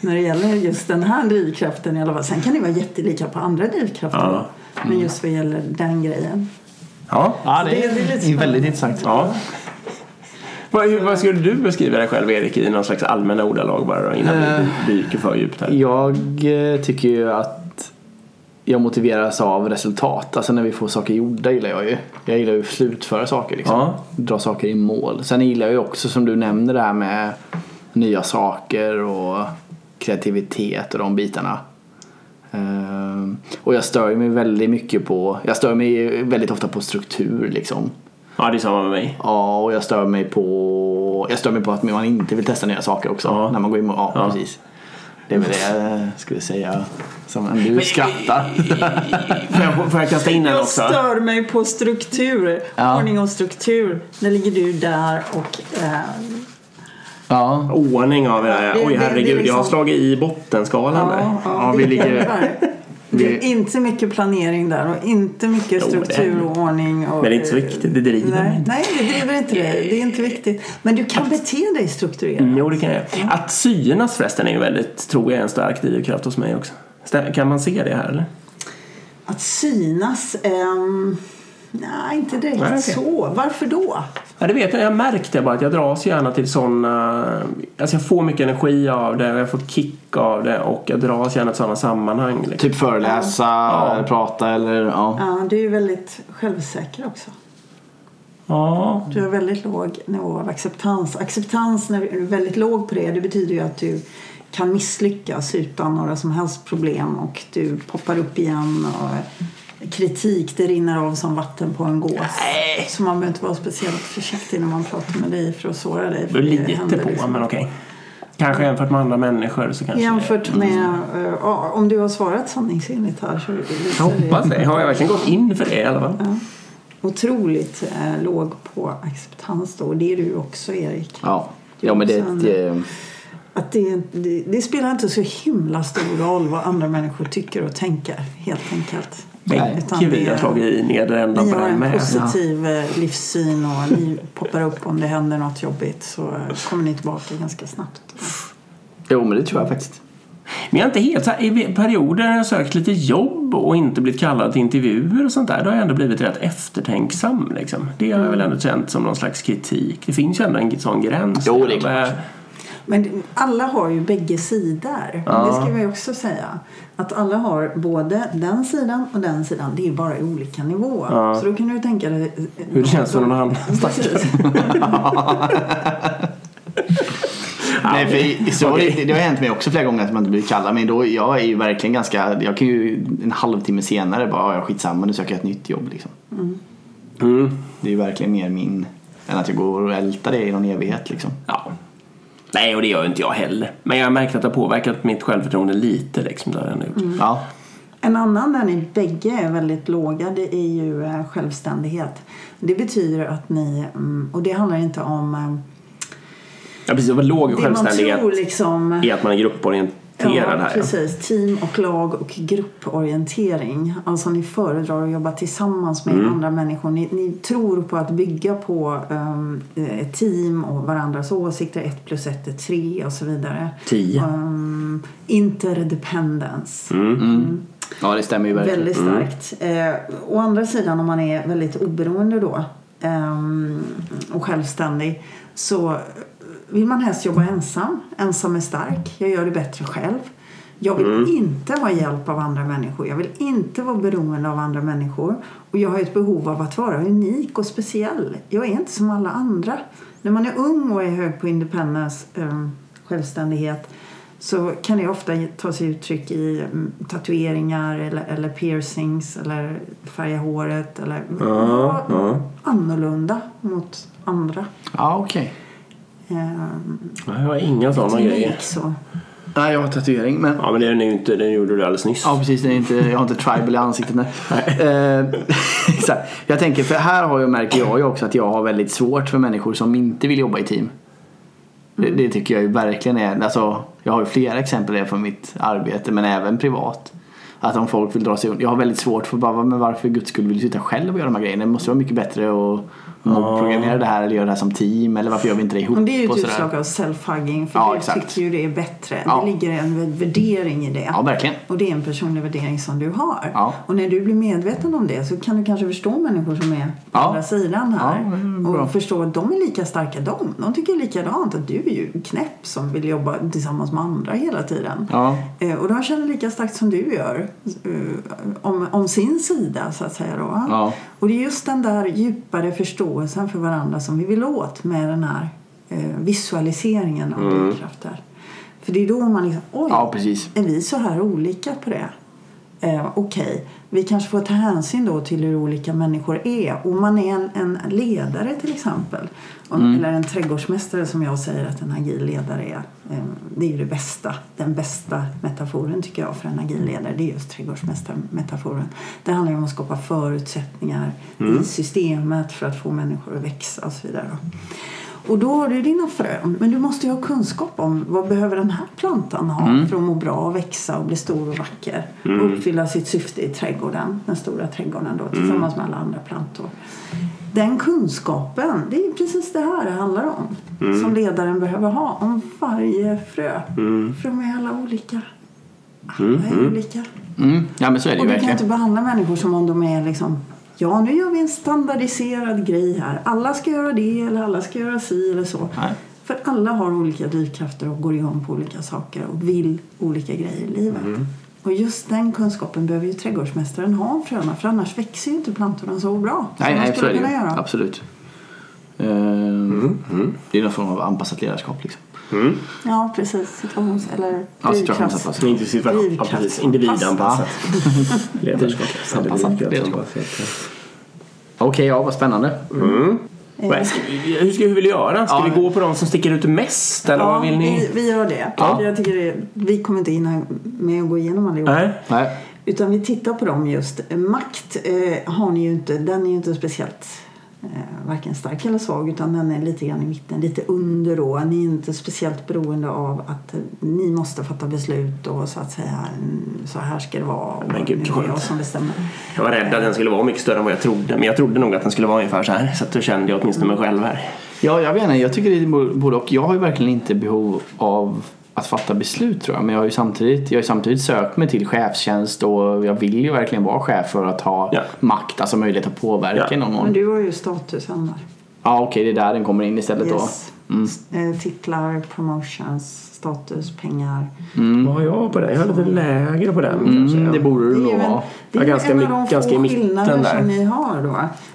När det gäller just den här drivkraften i alla fall. Sen kan det vara jättelika på andra drivkrafter. Ja. Men just vad gäller den grejen. Ja. Ja, det Det är det är väldigt intressant. ja. Vad, hur, vad skulle du beskriva dig själv Erik i någon slags allmänna ordalag bara då, innan Eh. vi dyker för djupt här? Jag eh, tycker ju att jag motiveras av resultat. Alltså när vi får saker gjorda gillar jag ju. Jag gillar ju att slutföra saker liksom. Ja. Dra saker i mål. Sen gillar jag ju också som du nämner det här med nya saker och kreativitet och de bitarna. Ehm, Och jag stör mig väldigt mycket på, jag stör mig väldigt ofta på struktur liksom. Ja, det är samma med mig. Ja, och jag stör mig på, jag stör mig på att man inte vill testa nya saker också. Ja. När man går in och, ja, Ja. precis. Det är väl det jag skulle säga. Som, du skrattar. Får jag, får jag kasta in en Jag också? stör mig på struktur. Ja. Ordning och struktur. Där ligger du där och eh, ja. Ordning där. Det- Oj det- det är herregud, jag har liksom- slagit i bottenskalan där. Ja, Ja, det vi är ligger-. Det är inte mycket planering där och inte mycket struktur och ordning. Och, Men det är inte så viktigt, det driver mig nej, inte. nej, det driver inte dig. Det är inte viktigt. Men du kan bete dig strukturerat. Mm, jo, det kan jag. Att synas förresten är ju väldigt, tror jag, en stark drivkraft hos mig också. Kan man se det här eller? Att synas? ehm, nej, inte direkt Nej, okej. så. Varför då? Ja, det vet jag. Jag märkte bara att jag dras gärna till sådana... Alltså jag får mycket energi av det och jag får kick av det och jag dras gärna till sådana sammanhang. Liksom. Typ föreläsa, eller prata eller ja. Ja, du är väldigt självsäker också. Ja, Du har väldigt låg nivå av acceptans. Acceptans när du är väldigt låg på det, det betyder ju att du kan misslyckas utan några som helst problem och du poppar upp igen och kritik det rinner av som vatten på en gås. Så man behöver inte vara speciellt försiktig när man pratar med dig för att såra dig. för lite händer på, liksom. men okej. Kanske jämfört med andra människor så kanske... Jämfört med, eh, ja, om du har svarat sanningsenligt här så Jag visar hoppas det. Har jag verkligen gått in för det i alla fall? Ja. Otroligt eh, låg på acceptans då. Och det är du också Erik. Ja, ja men det ett, eh, Att det, det, det spelar inte så himla stor roll vad andra människor tycker och tänker helt enkelt. Nej, vi har slagit i nedre ändan Ni på har den en med. positiv eh, livssyn och ni poppar upp om det händer något jobbigt så eh, kommer ni tillbaka ganska snabbt. jo men det tror jag faktiskt. Men jag är inte helt så här, i perioder när jag sökt lite jobb och inte blivit kallad till intervjuer och sånt där, då har jag ändå blivit rätt eftertänksam liksom. Det har jag väl ändå känt som någon slags kritik. Det finns ju ändå en sån gräns. Jo, det är där. klart. Men alla har ju bägge sidor. Ja. Det ska vi också säga. Att alla har både den sidan och den sidan. Det är bara i olika nivåer. Ja. Så då kan du tänka dig... Hur det känns för någon annan. Nej, för så, det, det har hänt mig också flera gånger att man inte blir kallad. Men då, jag är ju verkligen ganska, jag kan ju en halvtimme senare bara, ja skitsamma nu söker jag ett nytt jobb liksom. Mm. Det är ju verkligen mer min, än att jag går och ältar det i någon evighet liksom. Ja. Nej, och det gör ju inte jag heller. Men jag har märkt att det har påverkat mitt självförtroende lite. Liksom, nog gjort. Ja. En annan där ni bägge är väldigt låga det är ju eh, självständighet. Det betyder att ni, mm, och det handlar inte om eh, Ja, precis. Låg det man självständighet tror liksom i att man är grupporienterad Ja, här. Precis. Team och lag och grupporientering. Alltså ni föredrar att jobba tillsammans med Mm. andra människor. Ni, ni tror på att bygga på um, ett team och varandras åsikter. ett plus ett är tre och så vidare. Tio. Um, interdependence. ja, det stämmer ju verkligen. Väldigt starkt. Eh, å andra sidan om man är väldigt oberoende då ehm, och självständig så vill man helst jobba ensam. Ensam är stark. Jag gör det bättre själv. Jag vill inte ha hjälp av andra människor. Jag vill inte vara beroende av andra människor. Och jag har ett behov av att vara unik och speciell. Jag är inte som alla andra. När man är ung och är hög på independence, ehm, självständighet, så kan det ofta ta sig uttryck i mm, tatueringar eller, eller piercings eller färga håret eller vara ja. annorlunda mot andra. Ja, okej. Ehm, Jag har inga sådana grejer. så. Nej, jag har tatuering men Ja, men den, är ju inte, den gjorde du alldeles nyss. Ja precis, det är inte, jag har inte tribal i ansiktet. Nej. Eh, exakt. Jag tänker, för här har jag, märker jag ju också att jag har väldigt svårt för människor som inte vill jobba i team. Det, det tycker jag ju verkligen är, alltså, jag har ju flera exempel där från mitt arbete men även privat. Att om folk vill dra sig undan. Jag har väldigt svårt för bara, men varför guds skull vill du sitta själv och göra de här grejerna? Det måste vara mycket bättre programmera det här eller göra det här som team eller varför gör vi inte det ihop? Och det är ju ett sådär. utslag av self-hugging för Ja, du exakt. tycker ju det är bättre. Ja. Det ligger en värdering i det. Ja, verkligen. Och det är en personlig värdering som du har. Ja. Och när du blir medveten om det så kan du kanske förstå människor som är på Ja. andra sidan här. Ja, och förstå att de är lika starka de. De tycker likadant. Att du är ju knäpp som vill jobba tillsammans med andra hela tiden. Ja. Eh, Och de känner lika starkt som du gör. eh, Om, om sin sida så att säga då. Och det är just den där djupare förståelsen för varandra som vi vill åt med den här eh, visualiseringen av drivkrafter. För det är då man liksom, oj, Ja, är vi så här olika på det? Eh, Okej, vi kanske får ta hänsyn då till hur olika människor är. Om man är en, en ledare till exempel, om, Mm. eller en trädgårdsmästare som jag säger att en agil ledare är. Eh, det är det bästa, den bästa metaforen tycker jag för en agil ledare. Det är just trädgårdsmästarmetaforen. Det handlar om att skapa förutsättningar i systemet för att få människor att växa och så vidare. Och då har du dina frön. Men du måste ju ha kunskap om vad behöver den här plantan ha för att må bra och växa och bli stor och vacker. Och uppfylla sitt syfte i trädgården, den stora trädgården då, tillsammans med alla andra plantor. Den kunskapen, det är precis det här det handlar om. Som ledaren behöver ha om varje frö. För de är alla olika. Alla är olika. Mm. Ja men så är det ju Och du kan verkligen. inte behandla människor som om de är liksom Ja, nu gör vi en standardiserad grej här. Alla ska göra det eller alla ska göra si eller så. Nej. För alla har olika drivkrafter och går igång på olika saker och vill olika grejer i livet. Mm. Och just den kunskapen behöver ju trädgårdsmästaren ha om fröna för annars växer ju inte plantorna så bra Nej, som nej så skulle kunna göra. Absolut. Ehm, Det är någon form av anpassat ledarskap liksom. Ja, precis. Situations eller Ja, drivkrafts- situationsanpassat. Inte situation. Ja, precis. Individanpassat ledarskap. Anpassat ledarskap. Okej, ja vad spännande. Vad ska vi- Hur ska vi vilja göra? Ska Ja, vi gå på de som sticker ut mest? Eller vad vill ni? vi, vi gör det. Ja. Jag tycker det. Vi kommer inte hinna med att gå igenom allihop. Nej. Nej. Utan vi tittar på dem just. Makt eh, har ni ju inte, den är ju inte speciellt eh, varken stark eller svag utan den är lite grann i mitten, lite under då. Ni är inte speciellt beroende av att eh, ni måste fatta beslut och så att säga mm, så här ska det vara. Och Men gud, är jag som bestämmer. Jag var rädd att den skulle vara mycket större än vad jag trodde. Men jag trodde nog att den skulle vara ungefär så här. Så att då kände jag åtminstone mig själv här. Ja, jag vet inte. Jag tycker det är både och. Jag har ju verkligen inte behov av att fatta beslut tror jag. Men jag har ju samtidigt, jag har samtidigt sökt mig till chefstjänst och jag vill ju verkligen vara chef för att ha Ja. makt, alltså möjlighet att påverka Ja. någon. Men du har ju statusen där. Ja, okej, det är där den kommer in istället Yes. då. Mm. Eh, Titlar, promotions, status, pengar. Vad har jag på den? Jag har lite lägre på den kanske. Mm, det borde Det du är nog en, vara. det är Ja, ju ganska en av de ganska få skillnader där. som ni har då.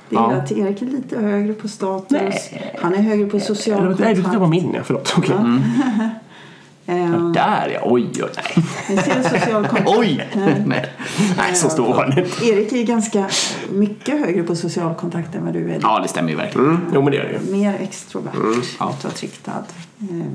Det är Ja. att Erik är lite högre på status. Han är högre på social Eller, nej, du tittar på kontakt. min. Ja, förlåt. Okej. Eh, Där ja. Oj, oj, nej. Ni ser social kontakt. Oj! Nej. Nej, så stor var den inte. Erik är ganska mycket högre på social kontakt än vad du är. Ja, det stämmer ju verkligen. Mm. Jo, men det är det ju. Mer extrovert, Ja. utåtriktad. Eh,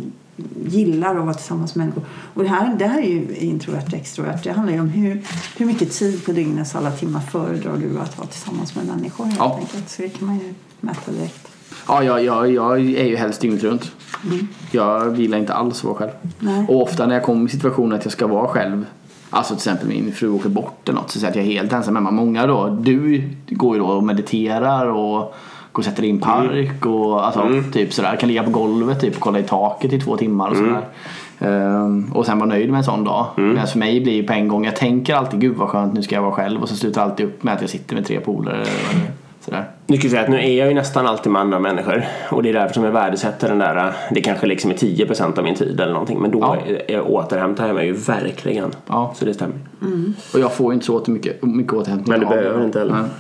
gillar att vara tillsammans med människor. Och det här, det här är ju introvert och extrovert. Det handlar ju om hur, hur mycket tid på dygnets alla timmar föredrar du att vara tillsammans med människor helt Ja. enkelt. Så det kan man ju mäta direkt. Ja, jag, jag, jag är ju helst dygnet runt. Jag gillar inte alls vara själv. Nej. Och ofta när jag kommer i situationen att jag ska vara själv Alltså till exempel min fru åker bort eller något så säger jag att jag är helt ensam hemma. Många då, du går ju då och mediterar och går och sätter dig i en park och alltså, typ sådär. Kan ligga på golvet typ och kolla i taket i två timmar och sådär. Ehm, och sen vara nöjd med en sån dag. Men för mig blir det på en gång, jag tänker alltid gud vad skönt nu ska jag vara själv och så slutar alltid upp med att jag sitter med tre polare eller sådär. Nu ska jag säga att nu är jag ju nästan alltid med andra människor och det är därför som jag värdesätter den där, det kanske liksom är 10% av min tid eller någonting men då Ja. jag återhämtar jag mig ju verkligen. Ja. Så det stämmer. Och jag får ju inte så mycket, mycket återhämtning Men du behöver inte heller. Nej.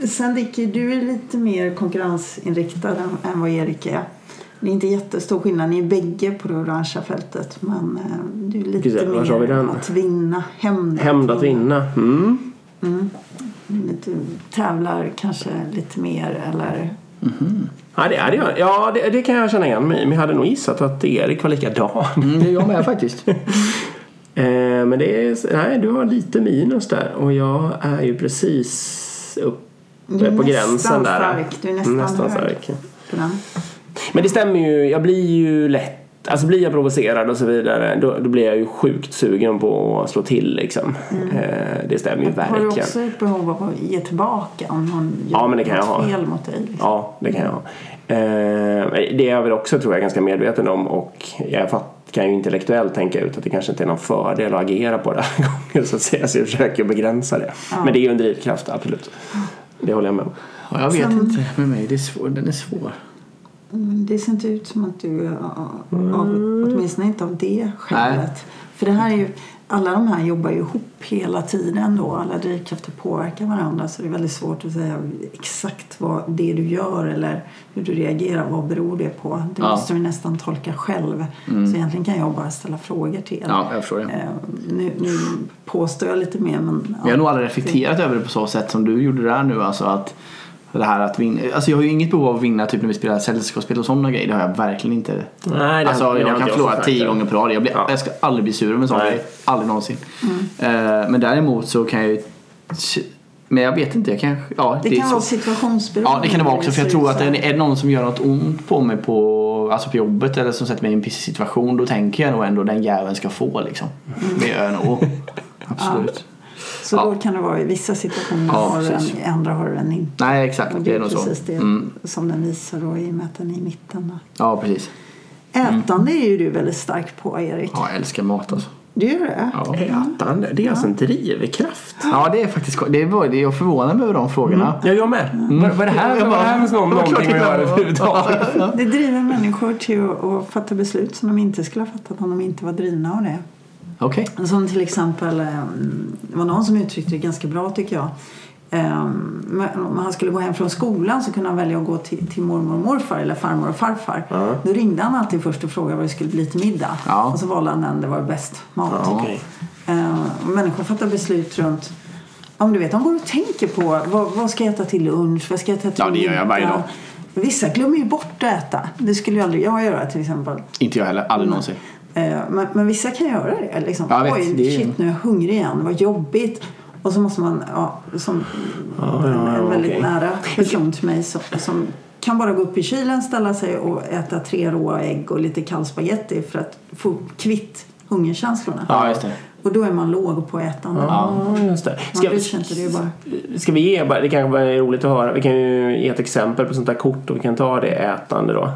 Nej. Sen Dicky, du är lite mer konkurrensinriktad än, än vad Erik är. Det är inte jättestor skillnad. Ni är bägge på det orangea fältet. Men eh, du är lite Ska vi se, var har vi mer den? att vinna. Hämnd Hämnd att vinna. Mm. Du tävlar kanske lite mer eller... Ja, det, hade jag, ja det, det kan jag känna igen mig. Men jag hade nog gissat att Erik var likadan. Mm, det är jag med faktiskt. Eh, men det är, nej, du har lite minus där och jag är ju precis uppe på gränsen där. stark. Du är nästan stark. Men det stämmer ju, jag blir ju lätt Alltså blir jag provocerad och så vidare då, då blir jag ju sjukt sugen på att slå till liksom. Eh, det stämmer ju Mm. Har du verkligen. också ett behov av att ge tillbaka om någon gör Ja, men det kan jag något ha. fel mot dig? Liksom? Ja, det kan jag ha. Eh, det är jag väl också tror jag ganska medveten om och jag kan ju intellektuellt tänka ut att det kanske inte är någon fördel att agera på det här gången så att säga. Så jag försöker begränsa det. Men det är ju en drivkraft, absolut. Det håller jag med om. Ja, jag vet Sen- inte med mig, det är svår, den är svår. Mm, Det ser inte ut som att du, är av, åtminstone inte av det skälet. För det här är ju, alla de här jobbar ju ihop hela tiden då. Alla drivkrafter påverkar varandra så det är väldigt svårt att säga exakt vad det du gör eller hur du reagerar, vad beror det på? Det Ja. måste du nästan tolka själv. Så egentligen kan jag bara ställa frågor till er. Ja, jag förstår det. Eh, nu, nu påstår jag lite mer men... Jag har nog aldrig reflekterat över det på så sätt som du gjorde där nu. Alltså att det här att vinna. Alltså jag har ju inget behov av att vinna typ när vi spelar sällskapsspel och sådana grejer. Det har jag verkligen inte. Nej, det alltså det jag inte kan jag förlora tio gånger per rad. Jag, blir, Ja. jag ska aldrig bli sur om en sån grej. Aldrig någonsin. Eh, men däremot så kan jag ju... Men jag vet inte. Jag kan, ja, Det är kan vara situationsberoende. Ja det kan det vara också för jag tror att är det någon som gör något ont på mig på, alltså på jobbet eller som sätter mig i en pissig situation då tänker jag nog ändå den jäveln ska få liksom. Det gör jag nog. Absolut. Så Ja. då kan det vara i vissa situationer Ja, har den, i andra har du den inte. Nej exakt, Och det är nog så. precis det Mm. som den visar då i och med att den är i mitten. Där. Ja precis. Ätande är ju du väldigt stark på Erik. Ja, jag älskar mat alltså. Du gör det? Ja. Ätande, det är alltså en drivkraft. Ja det är faktiskt det var, det Jag förvånar mig över de frågorna. Ja, jag med. Vad, vad är det här, Jag det här med någon, någonting att göra överhuvudtaget? Det driver människor till att, att fatta beslut som de inte skulle ha fattat om de inte var drivna av det. Okej. Som till exempel, eh, det var någon som uttryckte det ganska bra tycker jag. Eh, men Om han skulle gå hem från skolan så kunde han välja att gå till, till mormor och morfar eller farmor och farfar. Då ringde han alltid först och frågade vad det skulle bli till middag. Ja. Och så valde han den det var bäst mat. Ja, okej. Eh, och människor fattar beslut runt om du vet, de går och tänker på vad, vad ska jag äta till lunch, vad ska jag äta till Ja, det gör jag varje dag. Vissa glömmer ju bort att äta. Det skulle ju aldrig jag göra till exempel. Inte jag heller, aldrig någonsin. Eh, Men, men vissa kan göra det. Liksom. Ja, jag vet, Oj, det är- shit nu är jag hungrig igen. Vad jobbigt. Och så måste man, ja, som Ja, ja, en, väldigt okej. nära person till mig som, som kan bara gå upp i kylen, ställa sig och äta tre råa ägg och lite kall spaghetti för att få kvitt hungerkänslorna. Ja, just det. Och då är man låg på ätande. Ja, just det. Man Ska, bryr sig inte, det är bara... ska vi ge, det kanske är roligt att höra, vi kan ju ge ett exempel på sånt där kort och vi kan ta det ätande då.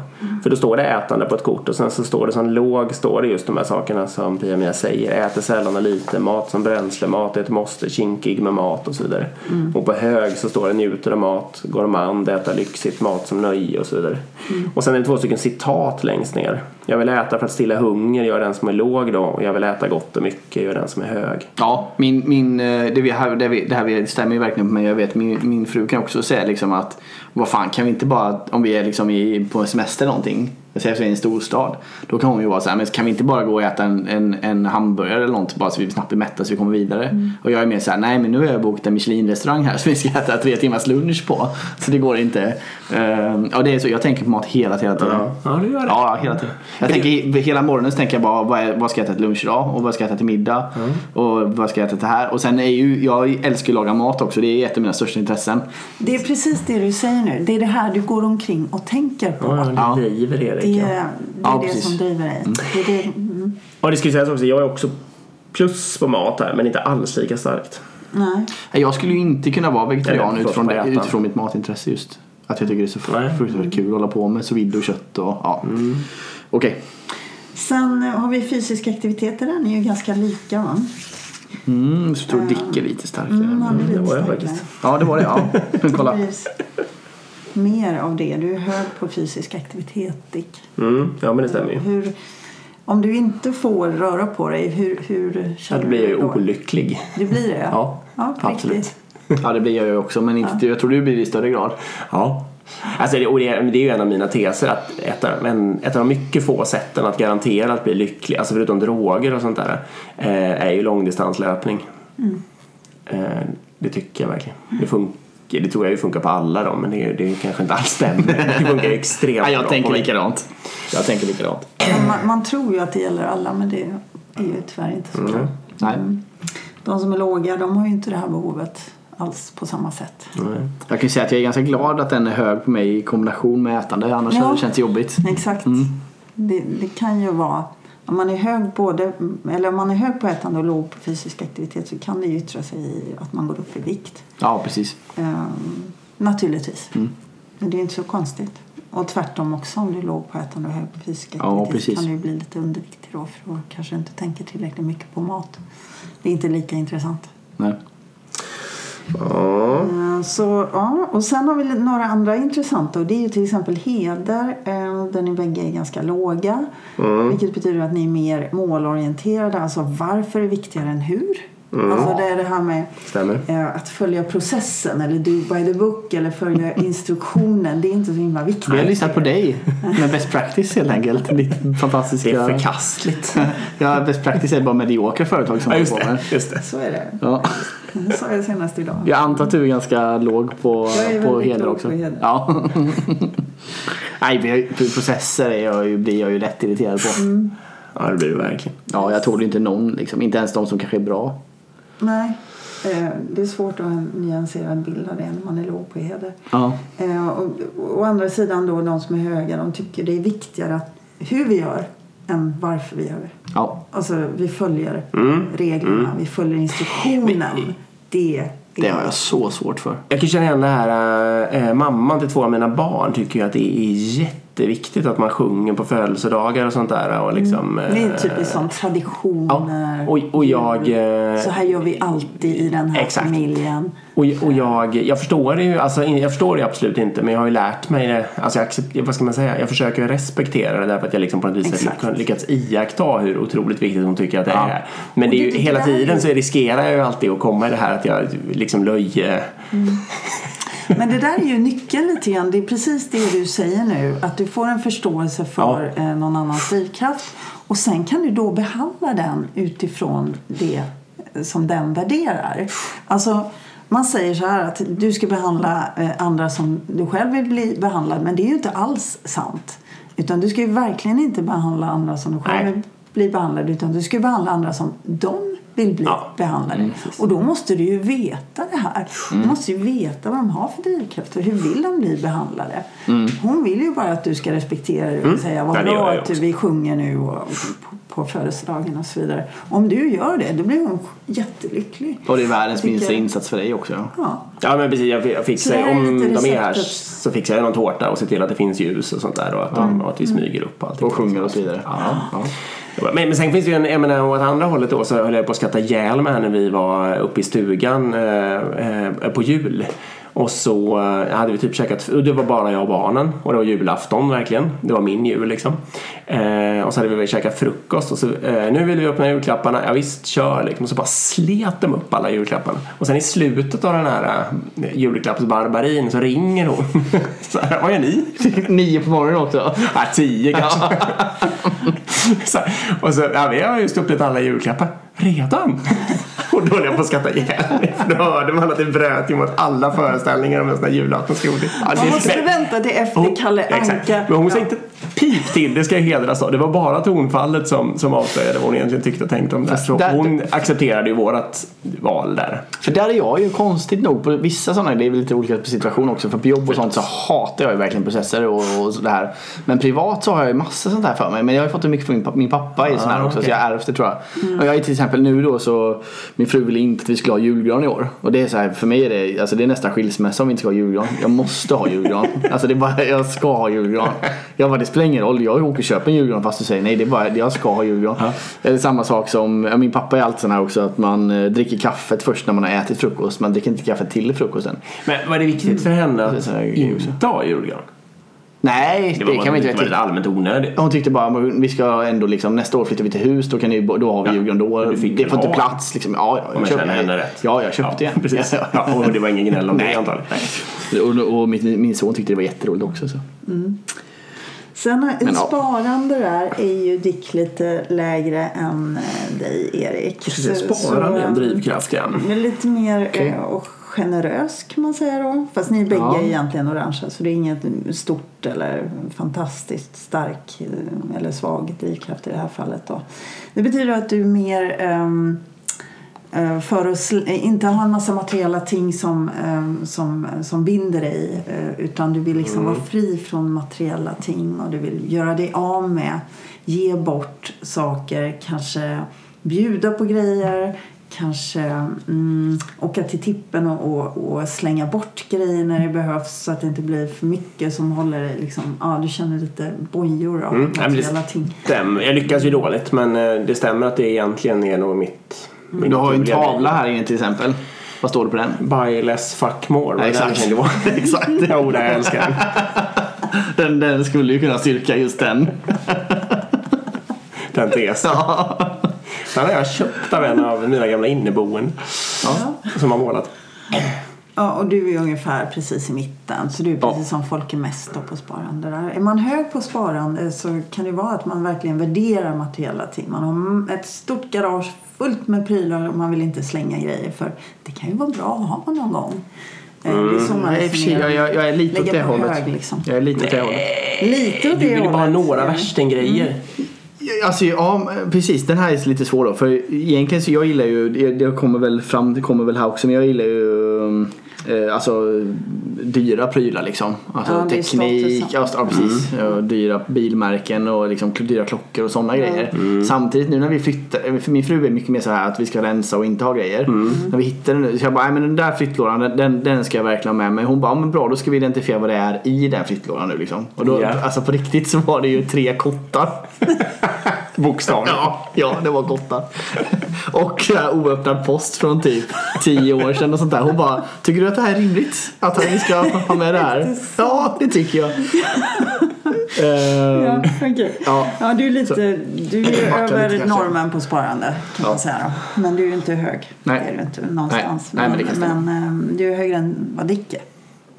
För då står det ätande på ett kort och sen så står det som låg står det just de här sakerna som Pia-Mia säger. Äter sällan och lite, mat som bränsle, mat är ett måste, kinkig med mat och så vidare. Och på hög så står det njuter av mat, går om and, äta lyxigt, mat som nöje och så vidare. Och sen är det två stycken citat längst ner. Jag vill äta för att stilla hunger, gör den som är låg då. Och jag vill äta gott och mycket, gör den som är hög. Ja, min, min, eh, det, vi här, det, vi, det här vi- stämmer ju verkligen på mig. Jag vet min, min fru kan också säga liksom att vad fan kan vi inte bara, om vi är liksom i, på en semester eller någonting. Jag säger så i en storstad. Då kan hon ju vara så här, men kan vi inte bara gå och äta en, en, en hamburgare eller något bara så vi snabbt blir mätta så vi kommer vidare. Mm. Och jag är mer så här, nej men nu har jag bokat en Michelin-restaurang här så vi ska äta tre timmars lunch på. Så det går inte. Ehm, ja det är så, jag tänker på mat hela, hela tiden. Ja, ja du gör det. Ja, hela tiden. Jag tänker, hela morgonen så tänker jag bara vad, är, vad ska jag äta till lunch idag och vad ska jag äta till middag och vad ska jag äta till här. Och sen är ju, jag älskar ju att laga mat också. Det är ett av mina största intressen. Det är precis det du säger nu. Det är det här du går omkring och tänker på. Ja, Ja. det driver Erik. Det ja. är det, Ja, det precis. som driver dig. Det är det, mm, Ja, det ska ju sägas också, jag är också plus på mat här, men inte alls lika starkt. nej. Jag skulle ju inte kunna vara vegetarian Eller, utifrån, det, utifrån mitt matintresse just. Att jag tycker det är så Nej. fruktansvärt kul att hålla på med så vide och kött och ja. Okej. Sen eh, har vi fysiska aktiviteter. Den är ju ganska lika va? Mm, så tror Dick är lite starkare. Mm, han är det lite var jag faktiskt. Ja, det var det. Ja. Men kolla. Mer av det. Du är hög på fysisk aktivitet Dick. Mm, ja, men det stämmer ju. Hur, om du inte får röra på dig, hur, hur Ja, känner då blir jag du ju då? olycklig. Du blir det? Ja, ja absolut. riktigt. Ja, det blir jag ju också. Men inte, jag tror du blir det i större grad. Ja. Alltså det, och det, är- det är ju en av mina teser att ett av, men ett av de mycket få sätten att garantera att bli lycklig, alltså förutom droger och sånt där, eh, är ju långdistanslöpning. Eh, det tycker jag verkligen. Det, funkar, det tror jag ju funkar på alla dem, men det, det kanske inte alls stämmer. Det funkar extremt Ja, bra jag tänker likadant. Jag tänker likadant. Man, man tror ju att det gäller alla men det är ju tyvärr inte så. Mm. Nej. De som är låga de har ju inte det här behovet alls på samma sätt. Nej. Jag kan ju säga att jag är ganska glad att den är hög på mig i kombination med ätande. Annars Ja. hade det känts jobbigt. Exakt. Mm. Det, det kan ju vara om man är hög både eller om man är hög på ätande och låg på fysisk aktivitet så kan det ju yttra sig i att man går upp i vikt. Ja, precis. Ehm, naturligtvis. Mm. Men det är inte så konstigt. Och tvärtom också om du är låg på ätande och hög på fysisk Ja, aktivitet precis. kan du bli lite underviktig då för då kanske du inte tänker tillräckligt mycket på mat. Det är inte lika intressant. Nej. Ja. Eh, Så, ja. Och sen har vi några andra intressanta och det är ju till exempel heder eh, där ni bägge är ganska låga. Vilket betyder att ni är mer målorienterade. Alltså varför är viktigare än hur? Alltså det är det här med eh, att följa processen eller do by the book eller följa instruktionen. Det är inte så himla viktigt. Vi har lyssnat på dig med best practice helt enkelt. Ditt fantastiska... Det är förkastligt. Ja, best practice är bara mediokra företag som Ja, just det. Just det. Så är det. Ja. Det sa jag senast idag. Jag antar att du är ganska låg på, Jag är på heder också. på heder. Ja. Nej, processer är jag ju, blir jag ju lätt irriterad på. Mm. Ja, det blir det verkligen. Ja, jag tål inte någon, liksom. inte ens de som kanske är bra. Nej, eh, det är svårt att ha en nyanserad bild av det när man är låg på heder. Ja. Eh, och, å andra sidan då de som är höga de tycker det är viktigare att hur vi gör än varför vi gör det. Ja. Alltså vi följer Mm. reglerna, vi följer instruktionen. Det, är- Det har jag så svårt för. Jag kan känna igen det här, äh, mamman till två av mina barn tycker ju att det är jätteviktigt att man sjunger på födelsedagar och sånt där. Och liksom, Det är eh, typiskt som traditioner. Ja, och, och jag... eh, Så här gör vi alltid i den här Exakt. familjen. Och, och jag, jag förstår det ju, alltså jag förstår det absolut inte men jag har ju lärt mig det, alltså jag accept, vad ska man säga, jag försöker respektera det därför att jag liksom på något vis har lyckats iaktta hur otroligt viktigt hon tycker att det Ja. är. Men Och det är ju, hela tiden så riskerar jag ju alltid att komma i det här att jag liksom löje... Men det där är ju nyckeln lite grann. Det är precis det du säger nu. Att du får en förståelse för eh, någon annans drivkraft. Och sen kan du då behandla den utifrån det eh, som den värderar. Alltså, man säger så här att du ska behandla eh, andra som du själv vill bli behandlad. Men det är ju inte alls sant. Utan du ska ju verkligen inte behandla andra som du själv Nej. vill bli behandlad. Utan du ska behandla andra som de vill bli Ja. behandlade. och då måste du ju veta det här. Du måste ju veta vad de har för drivkrafter. Hur vill de bli behandlade? Hon vill ju bara att du ska respektera det och säga vad bra att vi sjunger nu och på, på födelsedagen och så vidare. Om du gör det, då blir hon jättelycklig. Och det är världens tycker- minsta insats för dig också. Ja. Ja. Ja men precis, jag, fixar om de är här så fixar jag någon tårta och ser till att det finns ljus och sånt där och att, de, och att vi smyger upp och allting. Och sjunger och så vidare. Ja. Ja. Men, men sen finns det ju en, jag menar åt andra hållet då så höll jag på att skratta ihjäl mig här när vi var uppe i stugan eh, eh, på jul. Och så eh, hade vi typ käkat, och det var bara jag och barnen. Och det var julafton verkligen. Det var min jul liksom. Eh, och så hade vi väl käkat frukost och så eh, nu vill vi öppna julklapparna. Ja visst, kör liksom. Och så bara slet de upp alla julklapparna. Och sen i slutet av den här eh, julklappsbarbarin så ringer hon. så här, vad gör ni? Nio på morgonen också. Ja, tio kanske. så, här, och så, ja, vi har just upplevt alla julklappar. Redan? Och då höll jag på att skratta ihjäl mig. För då hörde man att det bröt emot alla föreställningar om en sån här julaftonsgodis. Ja, Man måste vänta till efter Kalle Exakt. Anka. Men hon sa Ja. inte pip till, det ska jag hedras av. Det var bara tonfallet som, som avslöjade vad hon egentligen tyckte och tänkte om det. Så där- hon accepterade ju vårat val där. För där är jag ju konstigt nog på vissa sådana, det är väl lite olika situationer också. För på jobb och sånt så hatar jag ju verkligen processer och, och sådär. Men privat så har jag ju massa sånt här för mig. Men jag har ju fått det mycket från min pappa. Min pappa är sån här Ah, också så jag har ärvt det tror jag. Och jag är till exempel nu då så, min fru ville inte att vi skulle ha julgran i år. Och det är så här, för mig är det, alltså det är nästan skilsmässa om vi inte ska ha julgran. Jag måste ha julgran. Alltså det är bara, jag ska ha julgran. Jag bara, det spelar ingen roll, jag åker och köper en julgran fast du säger nej, det är bara, jag ska ha julgran. Ja. Eller samma sak som, min pappa är alltid sån här också att man eh, dricker kaffet först när man har ätit frukost. Man dricker inte kaffet till frukosten. Men var det viktigt för henne att inte ha julgran? Nej, det, var kan vi inte det var veta. lite allmänt onödigt. Hon tyckte bara vi ska ändå liksom nästa år flyttar vi till hus då, kan ni, då har vi Ja, julgran då. Det får inte plats liksom. Ja, ja, Om jag jag köpte känner henne rätt. Ja, jag köpte ja, en. Precis. Ja. Och det var ingen gnäll om det antagligen. Och, och min, min son tyckte det var jätteroligt också. Så. Sen har- Men ja. sparande där är ju Dick lite lägre än eh, dig Erik. Så- Sparande är en drivkraft. Det är lite mer Okej. eh, och generös kan man säga då. Fast ni är bägge Ja. egentligen orangea så det är inget stort eller fantastiskt stark eh, eller svag drivkraft i det här fallet då. Det betyder att du är mer eh, för att eh, inte ha en massa materiella ting som, ehm, som, som binder dig utan du vill liksom vara fri från materiella ting och du vill göra dig av med, ge bort saker, kanske bjuda på grejer Kanske mm, åka till tippen och, och, och slänga bort grejer när det behövs så att det inte blir för mycket som håller dig liksom, ja du känner lite bojor av Mm, materiella ting. Stämmer. Jag lyckas ju dåligt men eh, det stämmer att det egentligen är nog mitt... mitt Du har ju en tavla här inne till exempel. Vad står det på den? Buy less, fuck more. Det exakt. det var? Exakt. Jo, det jag älskar den. Den, den skulle ju kunna styrka just den. Den tesen. Den har jag köpt av en av mina gamla inneboenden. Som har målat. Ja, och du är ungefär precis i mitten. Så du är precis som folk är mest på sparande. Där. Är man hög på sparande så kan det vara att man verkligen värderar materiella ting. Man har ett stort garage fullt med prylar och man vill inte slänga grejer för det kan ju vara bra att ha någon gång. Eh, Det är man och för sig, jag, jag, jag är lite åt det hållet. hög, liksom. Jag är lite åt det hållet. Lite åt Du det vill ju bara ha hållet. några Ja. värstinggrejer. Alltså ja, precis. Den här är lite svår då. För egentligen så jag gillar ju, det, kommer väl fram, det kommer väl här också, men jag gillar ju eh, alltså dyra prylar liksom. Alltså Ja, teknik, ja, ja precis. Ja, dyra bilmärken och liksom dyra klockor och sådana grejer. Samtidigt nu när vi flyttar, för min fru är mycket mer så här att vi ska rensa och inte ha grejer. När vi hittar den nu, så jag bara, nej men den där flyttlådan den, den, den ska jag verkligen ha med mig. Hon bara, men bra då ska vi identifiera vad det är i den flyttlådan nu liksom. Och då, Ja. alltså på riktigt så var det ju tre kottar. Bokstavligen. Ja, ja, det var kottar. Och här oöppnad post från typ 10 år sedan och sånt där. Hon bara, tycker du att det här är rimligt? Att vi ska ha med det här? Ja, det tycker jag. Ja, okej. Ja. Ja, du är lite, du är över normen på sparande kan Ja. man säga då. Men du är ju inte hög. Nej. Det är du inte någonstans. Nej. Nej, men stämma. men, ehm, du är högre än vad Dick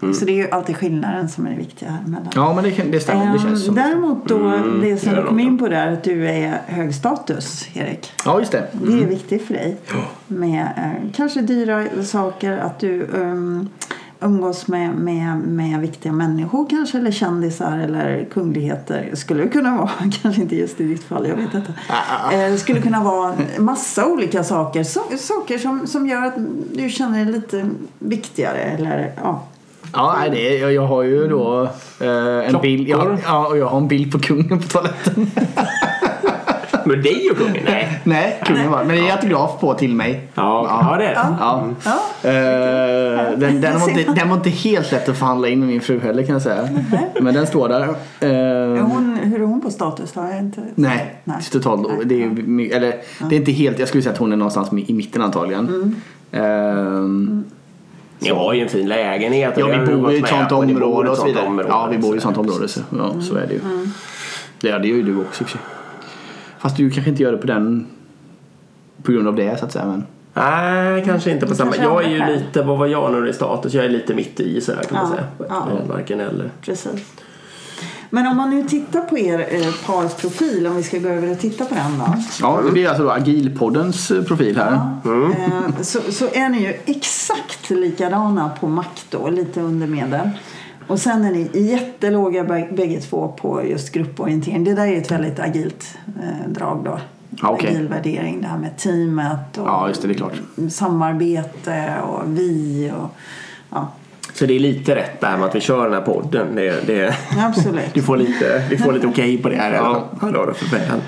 är. Så det är ju alltid skillnaden som är det viktiga här emellan. Ja, men det, kan- det stämmer. Det Ehm, känns som Däremot då, det som du kom in på där, att du är hög status, Erik. Ja, just det. Det är viktigt för dig. Med eh, kanske dyra saker, att du um, umgås med, med, med viktiga människor kanske, eller kändisar eller kungligheter. Skulle det kunna vara, kanske inte just i ditt fall, jag vet inte. Eh, Det skulle kunna vara massa olika saker. Saker som, som gör att du känner dig lite viktigare. Eller, ja. Ja, nej, det är, jag, jag har ju då eh, en Klockor. bild. Jag, ja, och jag har en bild på kungen på toaletten. Men dig och kungen? Nej. Nej, kungen var Men det är autograf på till mig. Ja, ja det är det. Ja. Ja. Eh, den, den, var inte, den var inte helt lätt att förhandla in med min fru heller kan jag säga. Men den står där. Eh, Är hon, hur är hon på status då? Är inte... Nej, Nej. totalt. Det är, ju eller, det är inte helt, jag skulle säga att hon är någonstans i mitten antagligen. Mm. Ehm, Ni har ju en fin lägenhet. Ja, vi bor i ett sånt område och så vidare. område, Ja, vi bor i ett så- sånt område. Så, ja, så är det ju. Ja, det gör ju du också i och för sig. Fast du kanske inte gör det på den... På grund av det så att säga. Men... Nej, kanske inte på samma. Jag är ju lite, vad var jag nu i status? Jag är lite mitt i sådär kan man Ja, säga. ja. Varken eller. Precis. Men om man nu tittar på er eh, parsprofil, om vi ska gå över och titta på den då. Ja, det blir alltså då Agilpoddens eh, profil här. Eh, så, så är ni ju exakt likadana på Mac då, lite under medel. Och sen är ni jättelåga bä- bägge två på just grupporientering. Det där är ett väldigt agilt eh, drag då. Ja, okej. Agil värdering, det här med teamet och Ja, just det, det är klart. samarbete och vi och ja, Så det är lite rätt där med att vi kör den här podden. Det, det, absolut. du får lite, vi får lite okej på det här. Ja. Då, för väl.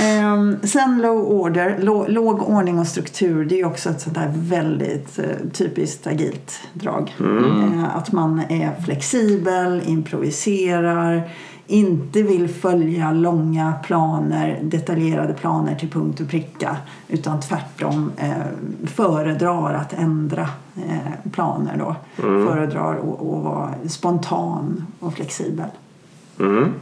Ehm, sen low order, lå, låg ordning och struktur. Det är också ett sånt där väldigt eh, typiskt agilt drag. Eh, att man är flexibel, improviserar, inte vill följa långa planer, detaljerade planer till punkt och pricka. Utan tvärtom eh, föredrar att ändra eh, planer då. Föredrar att vara spontan och flexibel. Mm.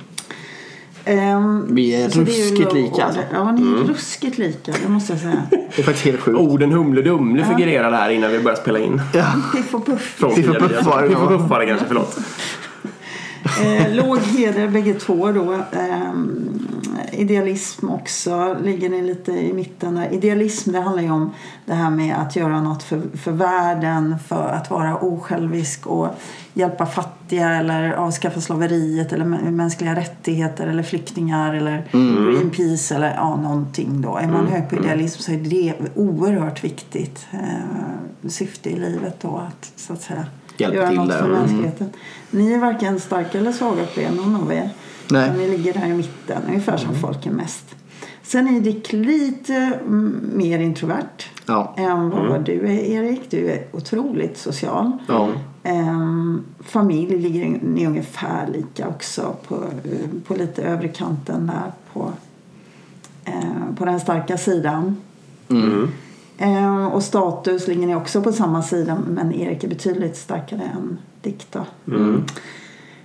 Ehm, Vi är ruskigt low lika, alltså. Ja, ni är ruskigt lika, det måste jag säga. Det är faktiskt helt sjukt. Orden Humle Dumle figurerade här innan vi började spela in. Ja. Piff och Puff. Från Piff och ja. Puff var det kanske, förlåt. Eh, låg heder bägge två då. Eh, idealism också ligger ni lite i mitten där. Idealism det handlar ju om det här med att göra något för, för världen, för att vara osjälvisk och hjälpa fattiga eller avskaffa slaveriet eller mä- mänskliga rättigheter eller flyktingar eller Greenpeace eller ja, någonting då. Är man hög på idealism så är det oerhört viktigt eh, syfte i livet då att så att säga Hjälpa göra till något där. för Mm. mänskligheten. Ni är varken starka eller svaga på det, någon av er. Nej. Ni ligger där i mitten, ungefär som folk är mest. Sen är Dick lite mm, mer introvert Ja. än vad du är, Erik. Du är otroligt social. Ja. Ehm, familj ligger ni ungefär lika också på, eh, på lite övre kanten där på, eh, på den starka sidan. Mm. Ehm, och status ligger ni också på samma sida men Erik är betydligt starkare än Dick då.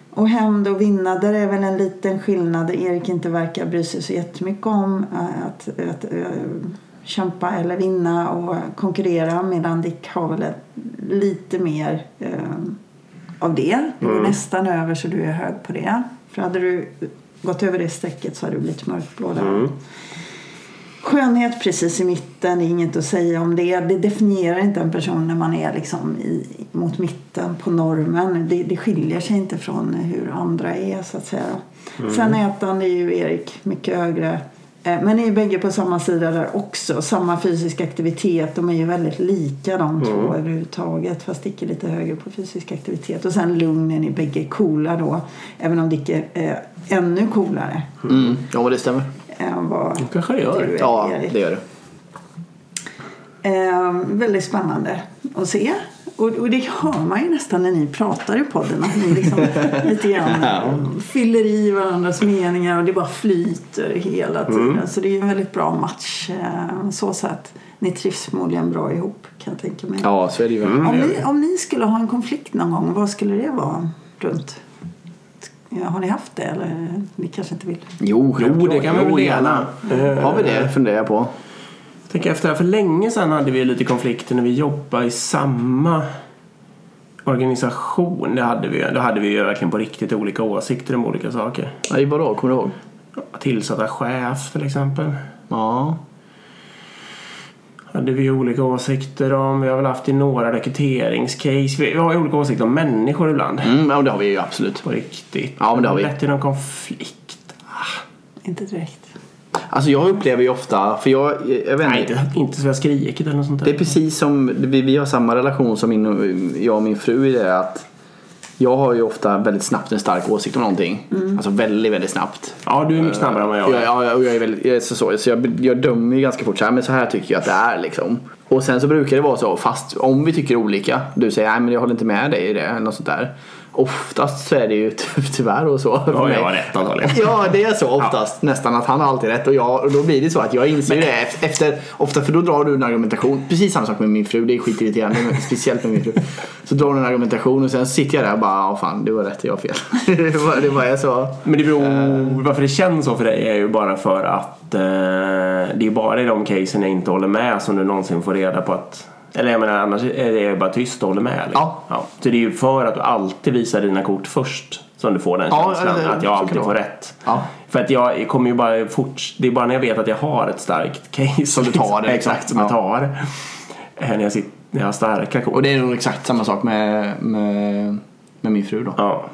Och hämnd och vinna, där är väl en liten skillnad. Erik inte verkar bry sig så jättemycket om eh, att, att, kämpa eller vinna och konkurrera medan Dick har väl lite mer eh, av det. Du går nästan över så du är hög på det. För hade du gått över det strecket så hade du blivit mörkblå där. Skönhet precis i mitten, det är inget att säga om det. Det definierar inte en person när man är liksom i, mot mitten på normen. Det, det skiljer sig inte från hur andra är så att säga. Sen ätande är ju Erik mycket högre. Eh, Men ni är bägge på samma sida där också. Samma fysisk aktivitet. De är ju väldigt lika de två överhuvudtaget. Fast Dick är lite högre på fysisk aktivitet. Och sen lugn är ni bägge coola då. Även om Dick är eh, ännu coolare Mm. Ja, det stämmer. än vad kanske det gör. du är, Ja, Erik. det gör det. Eh, väldigt spännande att se. Och, och det hör man ju nästan när ni pratar i podden. Att ni liksom lite grann fyller i varandras meningar och det bara flyter hela tiden. Så det är ju en väldigt bra match. Eh, så sätt. Ni trivs förmodligen bra ihop kan jag tänka mig. Ja, så är det ju. Om, ni, om ni skulle ha en konflikt någon gång, vad skulle det vara runt? Ja, har ni haft det eller ni kanske inte vill? Jo, Jo, det kan vi väl gärna. Eh, Har vi det? Funderar jag på. Tänker efter här, för länge sedan hade vi lite konflikter när vi jobbade i samma organisation. Det hade vi, då hade vi ju verkligen på riktigt olika åsikter om olika saker. Nej, vadå? Kommer du ihåg? Tillsatta chef till exempel. Ja. Hade vi olika åsikter om. Vi har väl haft i några rekryteringscase. Vi har ju olika åsikter om människor ibland. Mm, ja, det har vi ju absolut. På riktigt. Ja, men det har vi. Lett till någon konflikt. Inte direkt. Alltså jag upplever ju ofta, för jag, jag vet Nej, inte. inte, inte så vi har skrikit eller något sånt där. Det är precis som, vi, vi har samma relation som min, jag och min fru i det att jag har ju ofta väldigt snabbt en stark åsikt om någonting. Alltså väldigt, väldigt snabbt. Ja, du är mycket snabbare än vad jag Ja, är. ja, och jag är väldigt, jag är så, så, så jag, jag dömer ju ganska fort så här, men så här tycker jag att det är liksom. Och sen så brukar det vara så, fast om vi tycker olika, du säger nej men jag håller inte med dig i det, eller något sånt där. Oftast så är det ju ty- tyvärr och så. Ja, jag har rätt antagligen. Ja, det är så oftast. Nästan att han har alltid rätt. Och, jag, och då blir det så att jag inser ju det ef- efter, ofta för då drar du en argumentation. Precis samma sak med min fru, det är skitirriterande. men Speciellt med min fru. Så drar du en argumentation och sen sitter jag där och bara, ja fan, du var rätt, jag har fel. det, var, det var jag så. Men det beror, varför det känns så för dig är ju bara för att eh, det är bara i de casen jag inte håller med som du någonsin får reda på att eller jag menar annars är det ju bara tyst och håller med. Liksom. Ja. Så det är ju för att du alltid visar dina kort först som du får den Ja, känslan det- att jag kan alltid får rätt. Ja. För att jag kommer ju bara fort, det är bara när jag vet att jag har ett starkt case. Som du tar det, liksom. Exakt, som jag Ja. tar. Eh, När jag, sitter, när jag har starka kort. Och det är nog exakt samma sak med, med, med min fru då. Ja.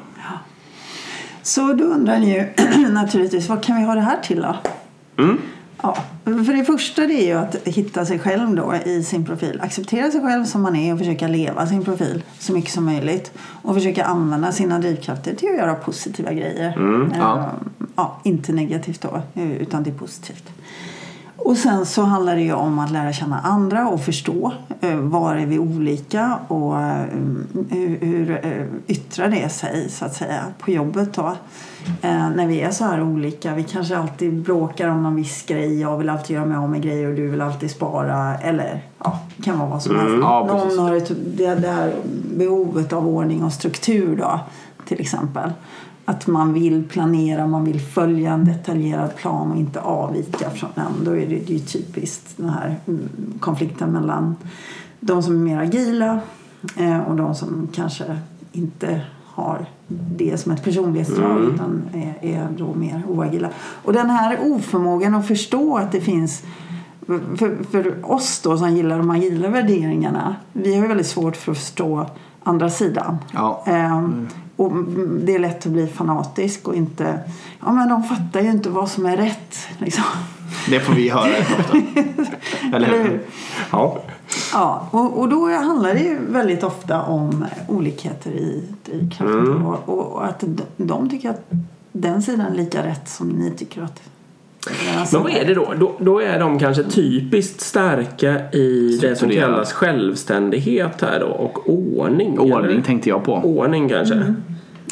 Så då undrar ni ju naturligtvis, vad kan vi ha det här till då? Mm. Ja, för det första det är ju att hitta sig själv då i sin profil. Acceptera sig själv som man är och försöka leva sin profil så mycket som möjligt. Och försöka använda sina drivkrafter till att göra positiva grejer. Eh, ja. ja, inte negativt då, eh, utan det är positivt. Och sen så handlar det ju om att lära känna andra och förstå eh, var är vi olika och eh, hur, eh, yttrar det sig så att säga på jobbet då. Eh, när vi är så här olika, vi kanske alltid bråkar om någon viss grej, jag vill alltid göra mig av med grejer och du vill alltid spara eller ja, det kan vara vad som helst. Ja, precis. någon har ett, det där behovet av ordning och struktur då till exempel. Att man vill planera, man vill följa en detaljerad plan och inte avvika från den. Då är det, det är ju typiskt den här mm, konflikten mellan de som är mer agila eh, och de som kanske inte har det som ett personlighetsdrag utan är, är då mer oagila. Och den här oförmågan att förstå att det finns för, för oss då som gillar de agila värderingarna, vi har ju väldigt svårt för att förstå andra sidan. Ja. Ehm, och det är lätt att bli fanatisk och inte, ja men de fattar ju inte vad som är rätt. Liksom. Det får vi höra rätt ofta. Eller hur? Ja. Ja, och, och då handlar det ju väldigt ofta om olikheter i drivkraften. Och, och, och att de, de tycker att den sidan är lika rätt som ni tycker att Men vad är det då? då? Då är de kanske typiskt starka i det som kallas självständighet här då och ordning. Ordning eller? tänkte jag på. Ordning kanske.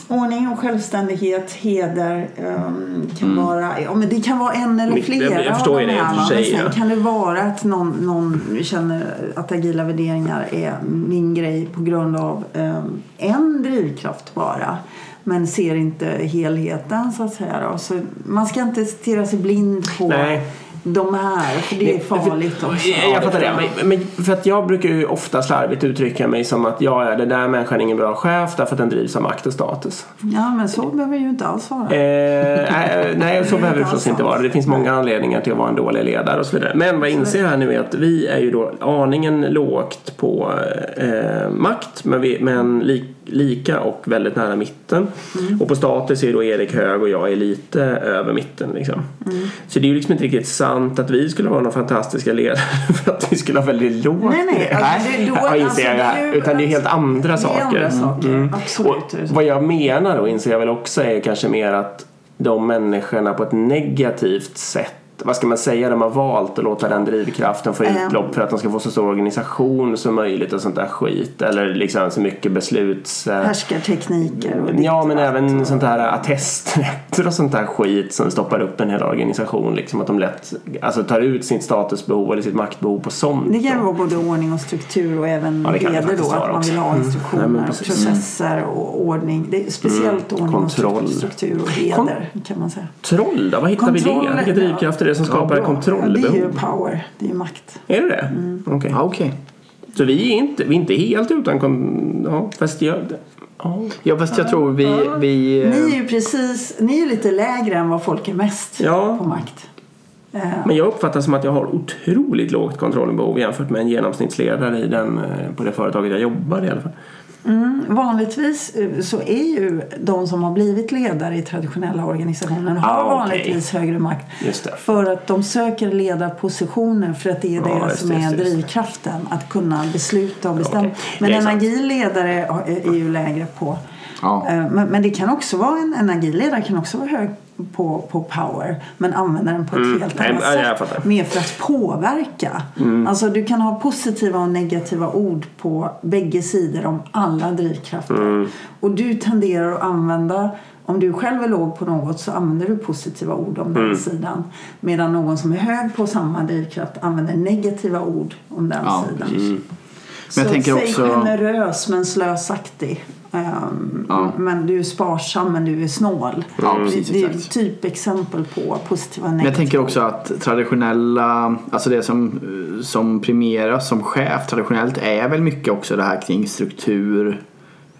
Ordning och självständighet, heder ehm, kan vara, ja, men det kan vara en eller flera jag- förstår av de det här. va? sig, sen ja. kan det vara att någon, någon känner att agila värderingar är min grej på grund av ehm, en drivkraft bara. Men ser inte helheten så att säga. Då. Så man ska inte stirra sig blind på Nej. De här, för det är farligt också. Jag, jag fattar det. Men, men för att jag brukar ju ofta slarvigt uttrycka mig som att jag är den där människan är ingen bra chef därför att den drivs av makt och status. Ja, men så behöver det ju inte alls vara. Eh, nej, så är behöver det förstås inte vara. Det finns många anledningar till att vara en dålig ledare och så vidare. Men vad jag inser här nu är att vi är ju då aningen lågt på eh, makt men, vi, men li, lika och väldigt nära mitten. Mm. Och på status är då Erik hög och jag är lite över mitten. Liksom. Mm. Så det är ju liksom inte riktigt sant att vi skulle vara några fantastiska ledare för att vi skulle ha väldigt lågt Nej, nej. Alltså, det, då, Ja, alltså, jag det är ju- Utan det är helt andra saker. andra saker. Mm. Absolut. Det så. vad jag menar då inser jag väl också är kanske mer att de människorna på ett negativt sätt vad ska man säga, de har valt att låta den drivkraften få utlopp för att de ska få så stor organisation som möjligt och sånt där skit. Eller liksom så mycket besluts... eh, Härskartekniker och Ja, men även sånt här attesträtter och sånt där skit som stoppar upp en hel organisation. Liksom att de lätt alltså, tar ut sitt statusbehov eller sitt maktbehov på sånt. Det kan vara både ordning och struktur och även Ja, leder då att man vill ha Mm. instruktioner, precis. processer och ordning. Det är speciellt ordning Kontroll. och struktur och heder kan man säga. Troll då? Vad hittar vi Kontroll, det? Vilka drivkrafter det som skapar bra. Ja, det är kontrollbehov? ju power, det är ju makt. Är det det? Mm. Okej. Ja, okej. Så vi är inte, vi är inte helt utan kon... Ja, fast jag... Ja. Ja, fast jag tror vi... vi eh, Ni är ju precis, ni är lite lägre än vad folk är mest Ja. på makt. Eh, Men jag uppfattar som att jag har otroligt lågt kontrollbehov jämfört med en genomsnittsledare i den, eh, på det företaget jag jobbar i alla fall. Mm, vanligtvis eh, så är ju de som har blivit ledare i traditionella organisationer har Ah, okej. vanligtvis högre makt. För att de söker ledarpositioner för att det är det just som är drivkraften. Att kunna besluta och bestämma. Okej. Men en agil ledare är ju lägre på. Ja. Eh, Men, men det kan också vara en, en agil ledare kan också vara hög på, på power men använder den på ett helt Nej, annat jag sätt. Mer för att påverka. Alltså du kan ha positiva och negativa ord på bägge sidor om alla drivkrafter. Och du tenderar att använda om du själv är låg på något så använder du positiva ord om den sidan. Medan någon som är hög på samma drivkraft använder negativa ord om den Ja, sidan. Men jag så tänker säg också... generös men slösaktig. Ehm, Ja. Men du är sparsam men du är snål. Ja, precis, det, det är exakt. typexempel på positiva och Men jag tänker också att traditionella, alltså det som, som premieras som chef traditionellt är väl mycket också det här kring struktur,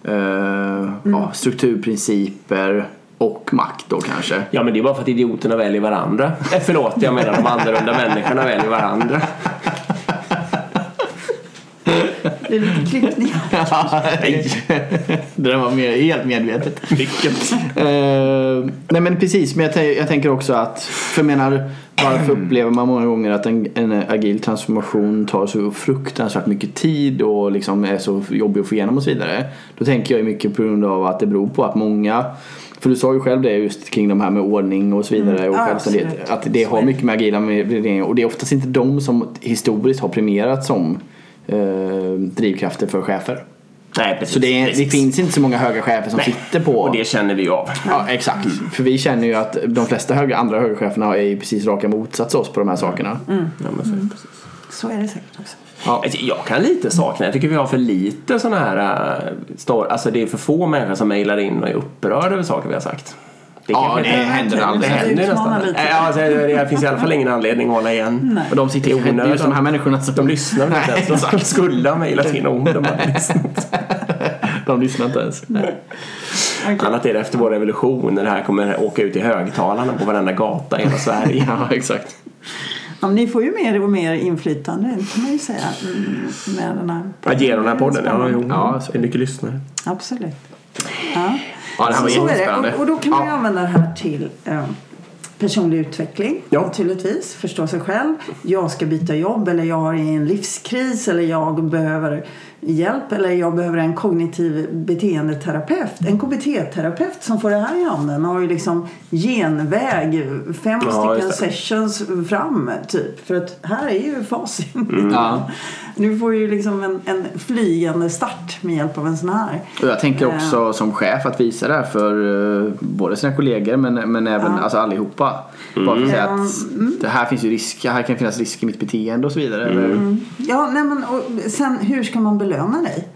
eh, ja, strukturprinciper och makt då kanske. Ja men det är bara för att idioterna väljer varandra. Eh, förlåt, jag menar de annorlunda människorna väljer varandra. Det är lite klippning. det där var mer, helt medvetet. Vilket? Eh, nej men precis, men jag, jag tänker också att, för jag menar, varför upplever man många gånger att en, en agil transformation tar så fruktansvärt mycket tid och liksom är så jobbig att få igenom och så vidare. Då tänker jag mycket på grund av att det beror på att många för du sa ju själv det just kring de här med ordning och så vidare och Ja, självständighet. absolut. Att det har mycket med agila värderingar och det är oftast inte de som historiskt har premierats som eh, drivkrafter för chefer. Nej precis. Så det, är, det finns inte så många höga chefer som Nej. sitter på Och det känner vi ju av. Ja, exakt. För vi känner ju att de flesta höga, andra högercheferna är ju precis raka motsats oss på de här sakerna. Ja, men så, är det precis. Så är det säkert också. Ja. Alltså, Jag kan lite sakna, jag tycker vi har för lite sådana här stor, Alltså det är för få människor som mejlar in och är upprörda över saker vi har sagt. Det Ja, det händer aldrig. Det händer nästan. lite. Ja, alltså, det finns i alla fall ingen anledning att hålla igen. Nej. Och de sitter I kanske, det är just de här onödan. människorna som De lyssnar väl Nej, inte ens. De skulle ha mejlat in om de hade lyssnat. de lyssnar inte ens. Annat är det efter vår revolution när det här kommer åka ut i högtalarna på varenda gata i hela Sverige. Ja, exakt. Ja, ni får ju mer och mer inflytande det kan man ju säga. Med den här Att ge den här podden, ja, jo, Ja, så är mycket lyssnare. Absolut. Ja. Ja, det här var så, så är. Och, och då kan man ju Ja. använda det här till eh, personlig utveckling Ja. naturligtvis. Förstå sig själv. Jag ska byta jobb eller jag är i en livskris eller jag behöver hjälp eller jag behöver en kognitiv beteendeterapeut. En KBT-terapeut som får det här i handen har ju liksom genväg fem Ja, stycken sessions fram typ. För att här är ju facit. Mm. Ja. Du får ju liksom en, en flygande start med hjälp av en sån här. Och jag tänker också som chef att visa det här för eh, både sina kollegor men, men även alltså allihopa. Bara för att säga att det här finns ju risk, här kan finnas risk i mitt beteende och så vidare. Eller? Ja, nej men och sen hur ska man belöna dig?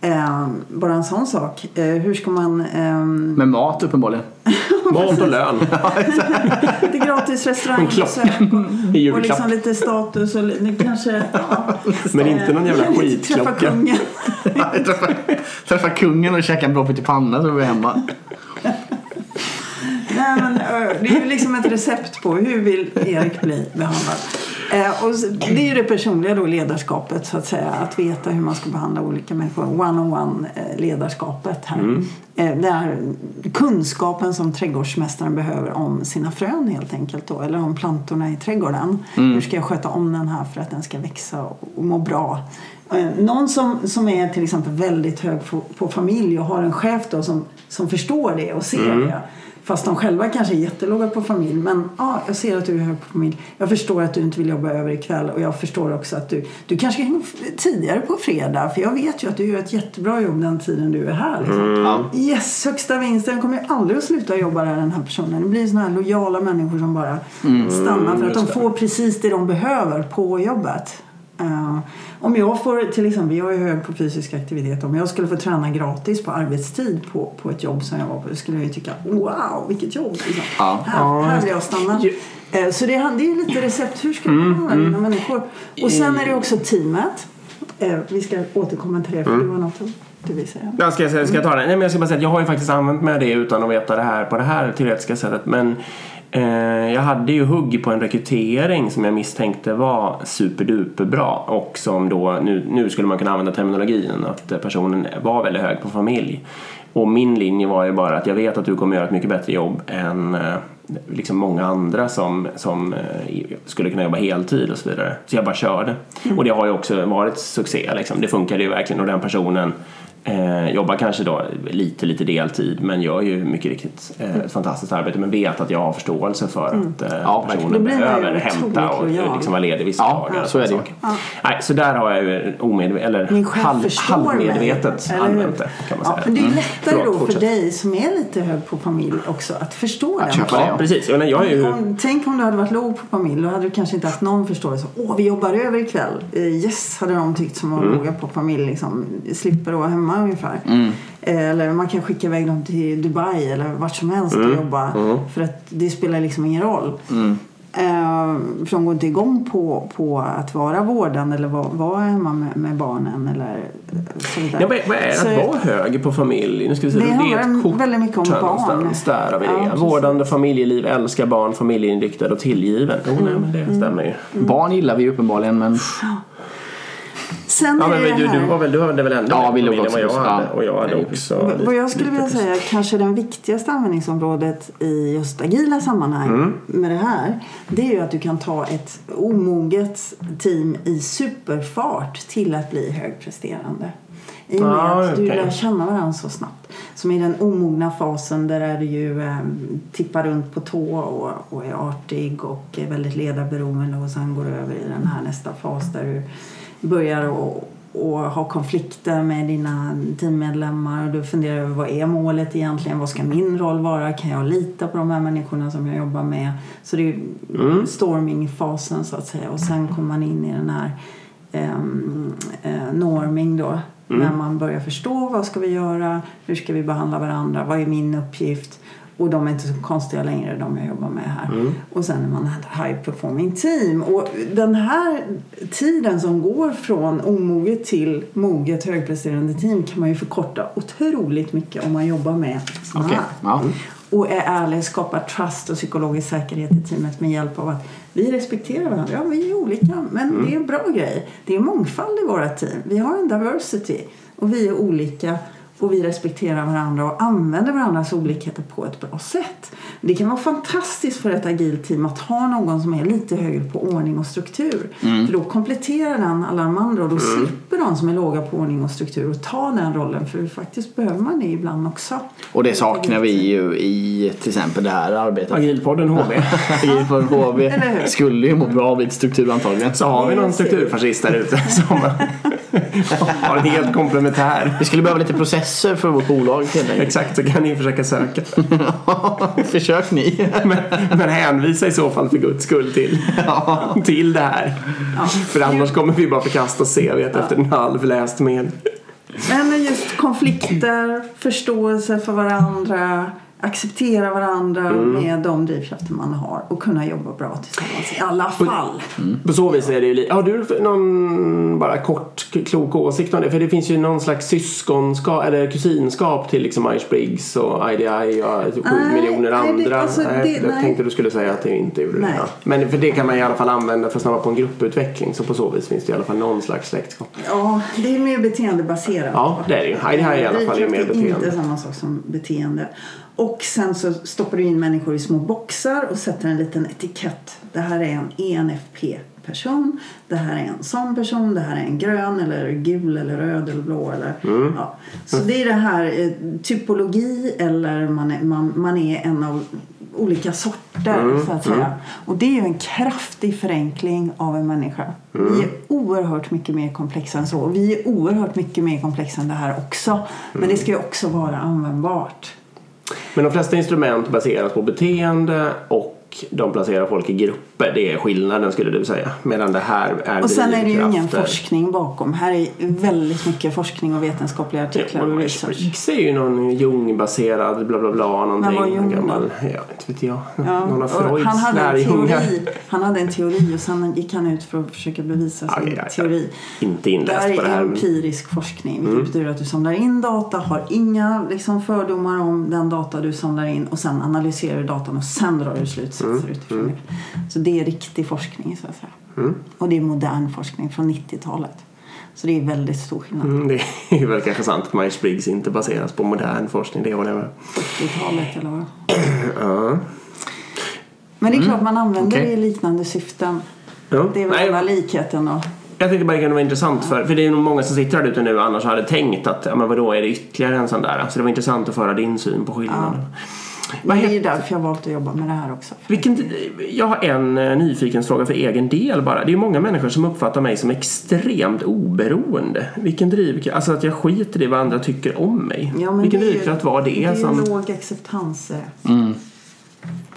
Eh, bara en sån sak. Eh, hur ska man... ehm, Med mat uppenbarligen. Mat och lön. lite gratis klocka och, i och liksom lite status och li- kanske... Ja, Men inte någon jävla träffa skitklocka. kungen. träffa, träffa kungen och käka en bra pyttipanna så är vi hemma. Nej, men, ö, det är ju liksom ett recept på hur vill Erik bli behandlad. Eh, och det är det personliga då ledarskapet så att säga. Att veta hur man ska behandla olika människor. One-on-one eh, ledarskapet här. Eh, det är kunskapen som trädgårdsmästaren behöver om sina frön helt enkelt då. Eller om plantorna i trädgården. Hur ska jag sköta om den här för att den ska växa och, må bra. Någon som, som är till exempel väldigt hög på, på familj och har en chef då som, som förstår det och ser det. Fast de själva kanske är jättelåga på familj. Men ja, jag ser att du är hög på familj. Jag förstår att du inte vill jobba över ikväll. Och jag förstår också att du, du kanske kan gå tidigare på fredag. För jag vet ju att du gör ett jättebra jobb den tiden du är här. Liksom. Ja. Yes, högsta vinsten kommer ju aldrig att sluta jobba där den här personen. Det blir såna här lojala människor som bara stannar för att de får precis det de behöver på jobbet. Eh, om jag får, till exempel, jag är hög på fysisk aktivitet. Om jag skulle få träna gratis på arbetstid på, på ett jobb som jag var på. skulle jag ju tycka wow vilket jobb. Liksom. Ja. Här, här vill jag stanna. Eh, Så det, är- det är lite recept. Hur ska man behandla dina människor? Och sen är det också teamet. Eh, Vi ska återkomma till det för det var något du vill säga. Ja, ska, jag, ska jag ta det? Nej, men jag ska bara säga att jag har ju faktiskt använt mig av det utan att veta det här på det här teoretiska sättet. Men jag hade ju hugg på en rekrytering som jag misstänkte var superduper bra och som då, nu, nu skulle man kunna använda terminologin att eh, personen var väldigt hög på familj. Och min linje var ju bara att jag vet att du kommer göra ett mycket bättre jobb än eh, liksom många andra som, som eh, skulle kunna jobba heltid och så vidare. Så jag bara körde. Och det har ju också varit succé liksom. Det funkade ju verkligen och den personen Eh, jobbar kanske då lite, lite deltid men gör ju mycket riktigt eh, ett fantastiskt arbete men vet att jag har förståelse för att eh, Ja, personen behöver hämta och lojal. liksom vara ledig vissa Ja, dagar. och så är det saker. Nej, så där har jag ju omedvetet, eller halv, halvmedvetet mig, använt det kan man Ja, säga. men det är ju Mm. lättare Förlåt, då för dig som är lite hög på familj också att förstå den. köpa det, Ja, precis. Jag, jag är ju... Om, tänk om du hade varit låg på familj. Då hade du kanske inte haft någon förståelse. Åh, vi jobbar över ikväll. Eh, Yes, hade de tyckt som var Mm. låga på familj. Liksom. Slipper att vara hemma ungefär. Eh, Eller man kan skicka iväg dem till Dubai eller vart som helst Mm. och jobba. För att det spelar liksom ingen roll. Eh, för de går inte igång på, på att vara vårdande eller vara, vara hemma med, med barnen eller så vidare. Ja, vad, är det Så- att vara hög på familj? Nu ska vi se. Det är handlar ett kort väldigt mycket om barn. Där har vi det. Ja. Vårdande familjeliv, älskar barn, familjeinriktad och tillgiven. Jo, nej, men Mm. det stämmer ju. Barn gillar vi uppenbarligen men Sen Ja, är men det du, du, var väl, du hade väl ändå Ja, vi låg också jag hade. Och jag hade också Vad jag skulle vilja säga kanske den viktigaste användningsområdet i just agila sammanhang Mm. med det här det är ju att du kan ta ett omoget team i superfart till att bli högpresterande. I och med Ah, att du okej. lär känna varandra så snabbt. Som i den omogna fasen där är du ju eh, tippar runt på tå och, och är artig och är väldigt ledarberoende och sen går du över i den här nästa fas där du börjar och, och ha konflikter med dina teammedlemmar och du funderar över vad är målet egentligen? Vad ska min roll vara? Kan jag lita på de här människorna som jag jobbar med? Så det är ju storming-fasen så att säga och sen kommer man in i den här ehm, eh, norming då. När man börjar förstå vad ska vi göra, hur ska vi behandla varandra, vad är min uppgift? Och de är inte så konstiga längre, de jag jobbar med här. Och sen är man ett high performing team. Och den här tiden som går från omoget till moget högpresterande team kan man ju förkorta otroligt mycket om man jobbar med såna okej. här Ja. och är ärlig, skapar trust och psykologisk säkerhet i teamet med hjälp av att vi respekterar varandra. Ja, vi är olika, men det är en bra grej. Det är mångfald i våra team. Vi har en diversity och vi är olika och vi respekterar varandra och använder varandras olikheter på ett bra sätt. Det kan vara fantastiskt för ett agilt team att ha någon som är lite högre på ordning och struktur. För då kompletterar den alla de andra och då slipper de som är låga på ordning och struktur att ta den rollen. För faktiskt behöver man det ibland också. Och det saknar vi ju i till exempel det här arbetet. Agilpodden HB. För HB skulle ju må bra av struktur antagligen. Så har vi någon strukturfascist där ute som har en helt komplementär. Vi skulle behöva lite processer för vårt bolag helt enkelt. Exakt, så kan ni försöka söka. Försök ni. Men, men hänvisa i så fall för guds skull till, till det här. För annars kommer vi bara förkasta CVt efter en halv läst med. Men just konflikter, förståelse för varandra, acceptera varandra Mm. med de drivkrafter man har och kunna jobba bra tillsammans i alla fall. På så vis är det ju lite... Har du någon bara kort klok åsikt om det? För det finns ju någon slags syskonskap eller kusinskap till liksom Myers-Briggs och IDI och typ sju Nej, miljoner nej, det- andra. alltså, nej, det- jag nej. tänkte du skulle säga att det inte gjorde det. Nej. Ja. Men för det kan man i alla fall använda för att snabba på en grupputveckling. Så på så vis finns det i alla fall någon slags släktskap. Ja, det är mer beteendebaserat. Ja, det är det ju. IDI i alla fall är mer Drivkraft är beteende. inte samma sak som beteende. Och sen så stoppar du in människor i små boxar och sätter en liten etikett. Det här är en E ENFP-person. Det här är en sån person. Det här är en grön eller gul eller röd eller blå. Eller, Mm. ja. Så det är det här eh, typologi eller man är, man, man är en av olika sorter Mm, så att säga. Och det är ju en kraftig förenkling av en människa. Mm. Vi är oerhört mycket mer komplexa än så. Vi är oerhört mycket mer komplexa än det här också. Men det ska ju också vara användbart. Men de flesta instrument baseras på beteende och de placerar folk i grupper. Det är skillnaden skulle du säga. Medan det här är Och sen är det ju ingen forskning bakom. Här är väldigt mycket forskning och vetenskapliga artiklar och research. Myers-Briggs är ju någon Jung-baserad bla bla bla någonting. Vad Jung då? gammal, ja, inte vet jag. Ja, Någon av Freuds han, hade en teori, han hade en teori och sen gick han ut för att försöka bevisa sin aj. teori. Inte inläst här på det är här. Mm. empirisk forskning. Vilket betyder att du samlar in data, har inga liksom, fördomar om den data du samlar in och sen analyserar du datan och sen drar du slutsatser Mm, utifrån det. Så det är riktig forskning så att säga. Och det är modern forskning från 90-talet. Så det är väldigt stor skillnad. Mm, det är väl kanske sant att Myers-Briggs inte baseras på modern forskning. Det håller jag med. 40-talet eller vad? Ja. Men det är klart man använder Okej. det i liknande syften. Ja. Det är väl Nej, enda likheten då. Jag tänkte bara det kunde vara intressant för, för det är nog många som sitter här ute nu annars hade tänkt att, ja men vadå, är det ytterligare en sån där? Så det var intressant att föra din syn på skillnaden. Vad Det är ju därför jag har valt att jobba med det här också. Vilken, jag har en eh, nyfikensfråga för egen del bara. Det är många människor som uppfattar mig som extremt oberoende. Vilken drivkraft, alltså att jag skiter i vad andra tycker om mig. Ja, men Vilken det är drivkraft var det, Det är som... låg acceptans. eh. Mm.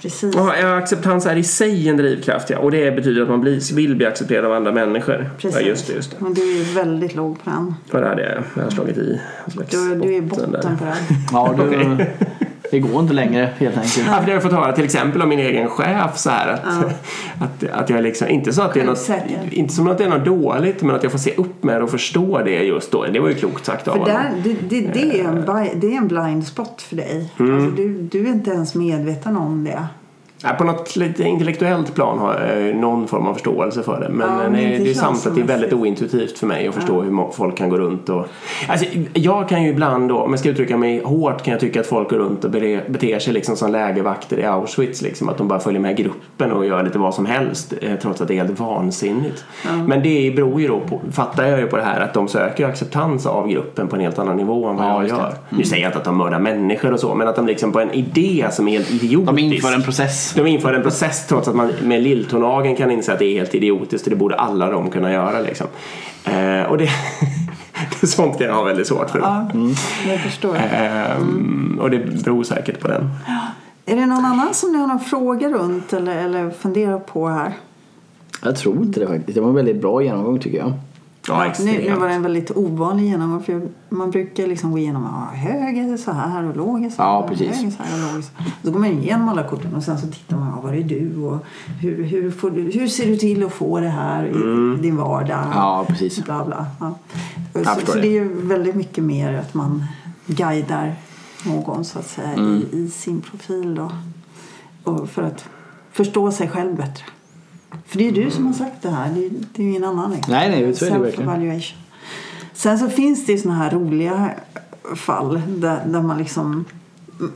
Precis. Ja, ja, acceptans är i sig en drivkraft ja. Och det betyder att man blir, vill bli accepterad av andra människor. Precis. Ja, just det. Just det. Och du är ju väldigt låg på den. Och det hade jag, jag har slagit i en slags Du, du är botten där. botten på den. Ja, du. det går inte längre helt enkelt. Ja, för det har jag fått höra till exempel av min egen chef så här att, att, att jag liksom, inte så att det är något, inte som att det är något dåligt men att jag får se upp med det och förstå det just då. Det var ju klokt sagt av För honom. där, det, det, det, är en, bi- det är en blind spot för dig. Mm. Alltså, du, du är inte ens medveten om det. Ja, på något lite intellektuellt plan har jag någon form av förståelse för det. Men, Ja, men nej, det är sant att det är väldigt ointuitivt för mig att förstå hur mo- folk kan gå runt och... Alltså, jag kan ju ibland då, om jag ska uttrycka mig hårt, kan jag tycka att folk går runt och bete- beter sig liksom som lägervakter i Auschwitz. Liksom, att de bara följer med gruppen och gör lite vad som helst eh, trots att det är helt vansinnigt. Men det beror ju då på, fattar jag ju på det här att de söker acceptans av gruppen på en helt annan nivå än vad Ja, jag gör. Nu säger jag inte att de mördar människor och så, men att de liksom på en idé som är helt idiotisk. De inför en process. De inför en process trots att man med lilltånageln kan inse att det är helt idiotiskt och det borde alla de kunna göra liksom. Eh, och det, det är sånt jag har väldigt svårt för. Ja, jag förstår. Ehm, och det beror säkert på den. Är det någon annan som ni har några frågor runt eller, eller funderar på här? Jag tror inte det faktiskt. Det var en väldigt bra genomgång tycker jag. Ja, nu, nu var det en väldigt ovanlig genomgång för man brukar liksom gå igenom ja, hög är så här och låg så här. Ja, och precis. Så här och låg så här. Så går man igenom alla korten och sen så tittar man, ja, var är du och hur, hur, får du, hur ser du till att få det här i din vardag? Ja, precis. Bla, bla. Ja. Så, så det. det är ju väldigt mycket mer att man guidar någon så att säga Mm. i, i sin profil då. Och för att förstå sig själv bättre. För det är du som har sagt det här. Det är, det är ingen annan. Liksom. Nej, nej, så är det verkligen. Self-evaluation. Sen så finns det ju såna här roliga fall där, där man liksom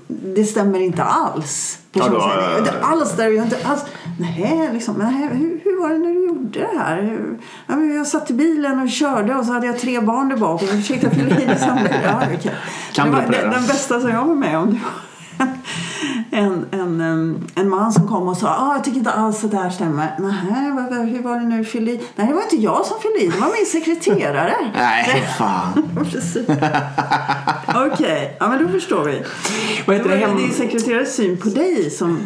det stämmer inte alls. Ja, Person då, ja, ja, inte ja. alls där, jag inte alls. Nej, liksom, nej hur, hur var det när du gjorde det här? Ja, jag satt i bilen och körde och så hade jag tre barn där bak och försökte fylla i det samtidigt. Ja, okej. Kan det var, på den, den bästa som jag var med om en, en, en man som kom och sa ah, jag tycker inte alls att det här stämmer. Nej, vad- vad- hur var det du fyllde i? Nej, det var inte jag som fyllde i, det var min sekreterare. Nej, fan. Precis. Okej, ja men då förstår vi. Vad heter Det det? var Hem... din sekreterares syn på dig som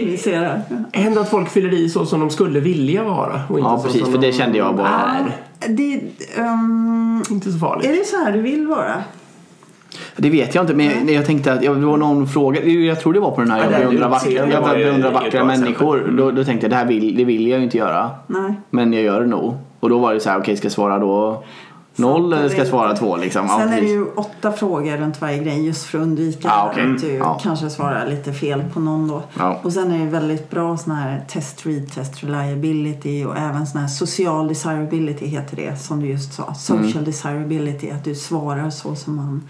vi ser här. Händer att folk fyller i så som de skulle vilja vara. Och inte Ja, så precis, som för det de kände jag bara- Är. Det, ehm, Inte så farligt. är det så här du vill vara? Det vet jag inte, men jag, tänkte att det var någon fråga. Jag tror det var på den här Ja, jag beundrar vackra, jag beundrar vackra människor. Då, då tänkte jag det här vill, det vill jag ju inte göra. Nej. Men jag gör det nog. Och då var det så här, okej ska jag svara då noll eller ska jag svara två liksom? Ja, Sen är det ju åtta frågor runt varje grej just för att undvika Ja, okej. att du Ja. kanske svarar lite fel på någon då. Ja. Och sen är det väldigt bra sån här test read, test reliability och även sån här social desirability heter det som du just sa. Social Mm. desirability, att du svarar så som man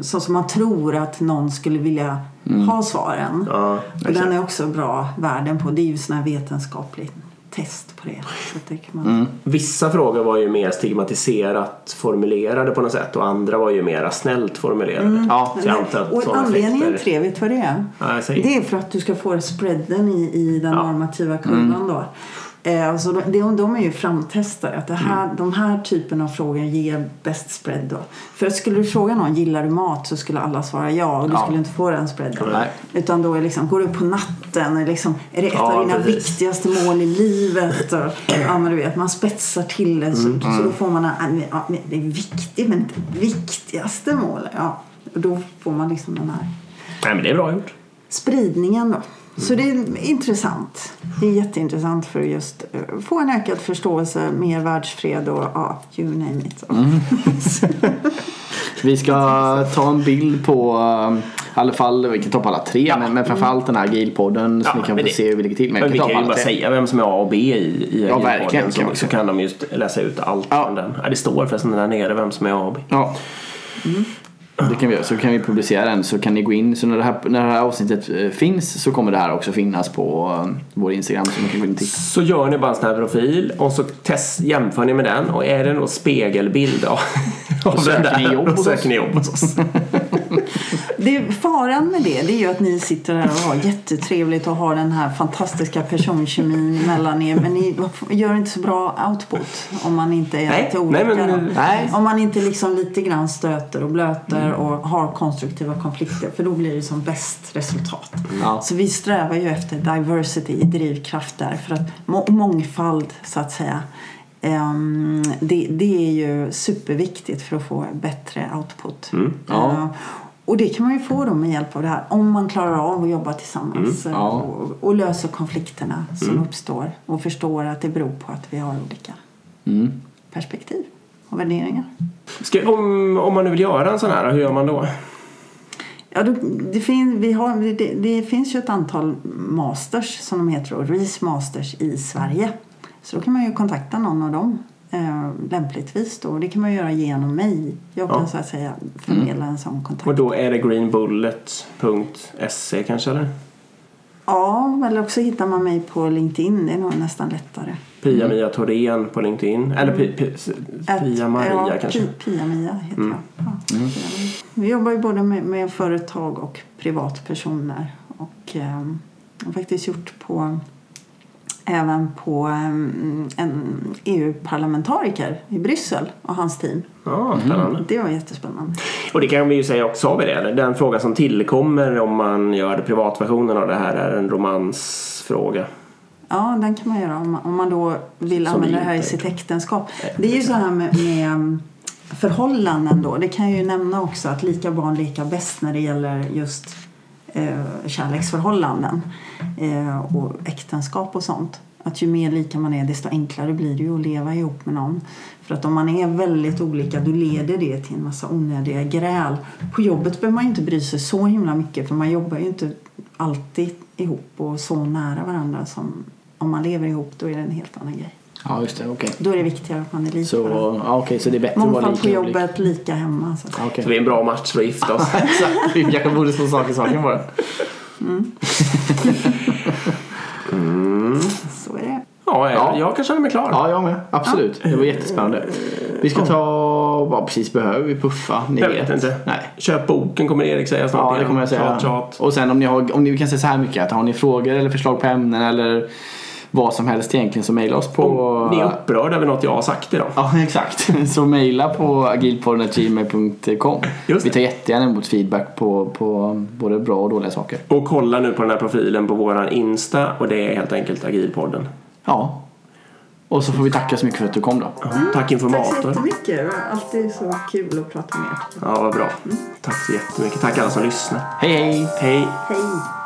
så som man tror att någon skulle vilja Mm. ha svaren. Ja, och den är också bra värden på. Det är ju sån här vetenskapligt test på det. Så det kan man... Mm. Vissa frågor var ju mer stigmatiserat formulerade på något sätt och andra var ju mer snällt formulerade. Ja, Så jag antar att och sådana anledningen effekter- till det, vet du vad det är? Säg. Det är för att du ska få spreaden i, i den Ja. normativa kurvan då. Eh, alltså de, de, är ju framtestade. Att det här, Mm. De här typen av frågor ger bäst spread då. För skulle du fråga någon, gillar du mat? Så skulle alla svara ja och du Ja. skulle inte få den spreaden. Nej. Utan då är liksom, går du på natten? Är, liksom, är det ett Ja, av dina precis. viktigaste mål i livet? Och, ja men du vet, man spetsar till det. Så, Mm. så då får man, en- ja, det är viktigt men det viktigaste målet. Ja, och då får man liksom den här Nej men det är bra gjort. spridningen då. Så det är intressant. Det är jätteintressant för att just eh, få en ökad förståelse, mer världsfred och ja, you name it. Vi ska ta en bild på um, i alla fall, vi kan ta på alla tre, men, men framförallt den här agilpodden så Ja, ni kan få det- se hur vi ligger till. Men, Men vi ta kan på ju bara tre. säga vem som är A och B i, i Ja, Agilpodden, så, kan vi så kan de just läsa ut allt Ja. från den. Ja, det står förresten där nere vem som är A och B. Ja. Det kan vi göra. Så kan vi publicera den så kan ni gå in. Så när det här, när det här avsnittet eh, finns så kommer det här också finnas på eh, vår Instagram. Så man kan gå in och titta. Så gör ni bara en sån här profil och så test, jämför ni med den och är det då spegelbild av, av den ni där, jobb då söker ni jobb hos oss. Det, faran med det, det är ju att ni sitter här och har jättetrevligt och har den här fantastiska personkemin mellan er. Men ni gör inte så bra output om man inte är Nej, lite olika. nej, men- nej. Om man inte liksom lite grann stöter och blöter Mm. och har konstruktiva konflikter. För då blir det som bäst resultat. Ja. Så vi strävar ju efter diversity i drivkraft där. För att må- mångfald så att säga. ehm, det, det är ju superviktigt för att få bättre output. Ja. Och det kan man ju få då med hjälp av det här. Om man klarar av att jobba tillsammans. eh, Ja. och, och löser konflikterna som uppstår. Och förstår att det beror på att vi har olika Mm. perspektiv och värderingar. Ska, om, om man nu vill göra en sån här, hur gör man då? Ja, det, det, fin, vi har, det, det finns ju ett antal masters som de heter, och RIS Masters i Sverige. Så då kan man ju kontakta någon av dem eh, lämpligtvis då. Och det kan man göra genom mig. Jag kan Ja. så att säga förmedla en sån kontakt. Och då är det greenbullet.se kanske eller? Ja, eller också hittar man mig på LinkedIn. Det är nog nästan lättare. Pia-Mia Thorén på LinkedIn. Eller Pia-Maria ja, kanske. Pi- Pia-Mia heter jag. Ja, Pia-Maria. Vi jobbar ju både med, med företag och privatpersoner. Och eh, har faktiskt gjort på även på eh, en EU-parlamentariker i Bryssel och hans team. Ja, spännande. Det var jättespännande. Och det kan vi ju säga också, har vi det? Den fråga som tillkommer om man gör privatversionen av det här är en romansfråga. Ja, den kan man göra om man, om man då vill Som använda det här i sitt äktenskap. Det är ju så här med, med um, förhållanden då. Det kan jag ju nämna också att lika barn leka bäst när det gäller just eh, kärleksförhållanden eh, och äktenskap och sånt. Att ju mer lika man är desto enklare blir det ju att leva ihop med någon. För att om man är väldigt olika då leder det till en massa onödiga gräl. På jobbet behöver man ju inte bry sig så himla mycket för man jobbar ju inte alltid ihop och så nära varandra som om man lever ihop då är det en helt annan grej. Ja, just det. Okej. Då är det viktigare att man är lika Så, ja, okej, så det är bättre att vara Mångfald lika på jobbet, lika hemma. Så. Ja, okej. Så det är en bra match för att gifta oss. Exakt. Vi kanske borde slå sak i saken bara. så är det. Ja, jag, Ja. jag kan känna mig klar. Ja, jag med. Absolut. Det var jättespännande. Vi ska ta... Vad precis behöver vi puffa? Ni Jag vet inte. Nej. Köp boken kommer Erik säga snart Ja, det igen. kommer jag säga. Tjat, tjat. Och sen om ni har, om ni kan säga så här mycket att har ni frågor eller förslag på ämnen eller vad som helst egentligen så mejla oss på... Om ni är upprörda över något jag har sagt idag. Ja, exakt. Så mejla på agilpodden.gmail.com. Vi tar jättegärna emot feedback på, på både bra och dåliga saker. Och kolla nu på den här profilen på våran Insta och det är helt enkelt Agilpodden. Ja. Och så får vi tacka så mycket för att du kom då. Tack Tack så informator. jättemycket. Det var alltid så kul att prata med er. Ja, vad bra. Tack så jättemycket. Tack alla som lyssnar. Hej hej! Hej! Hej!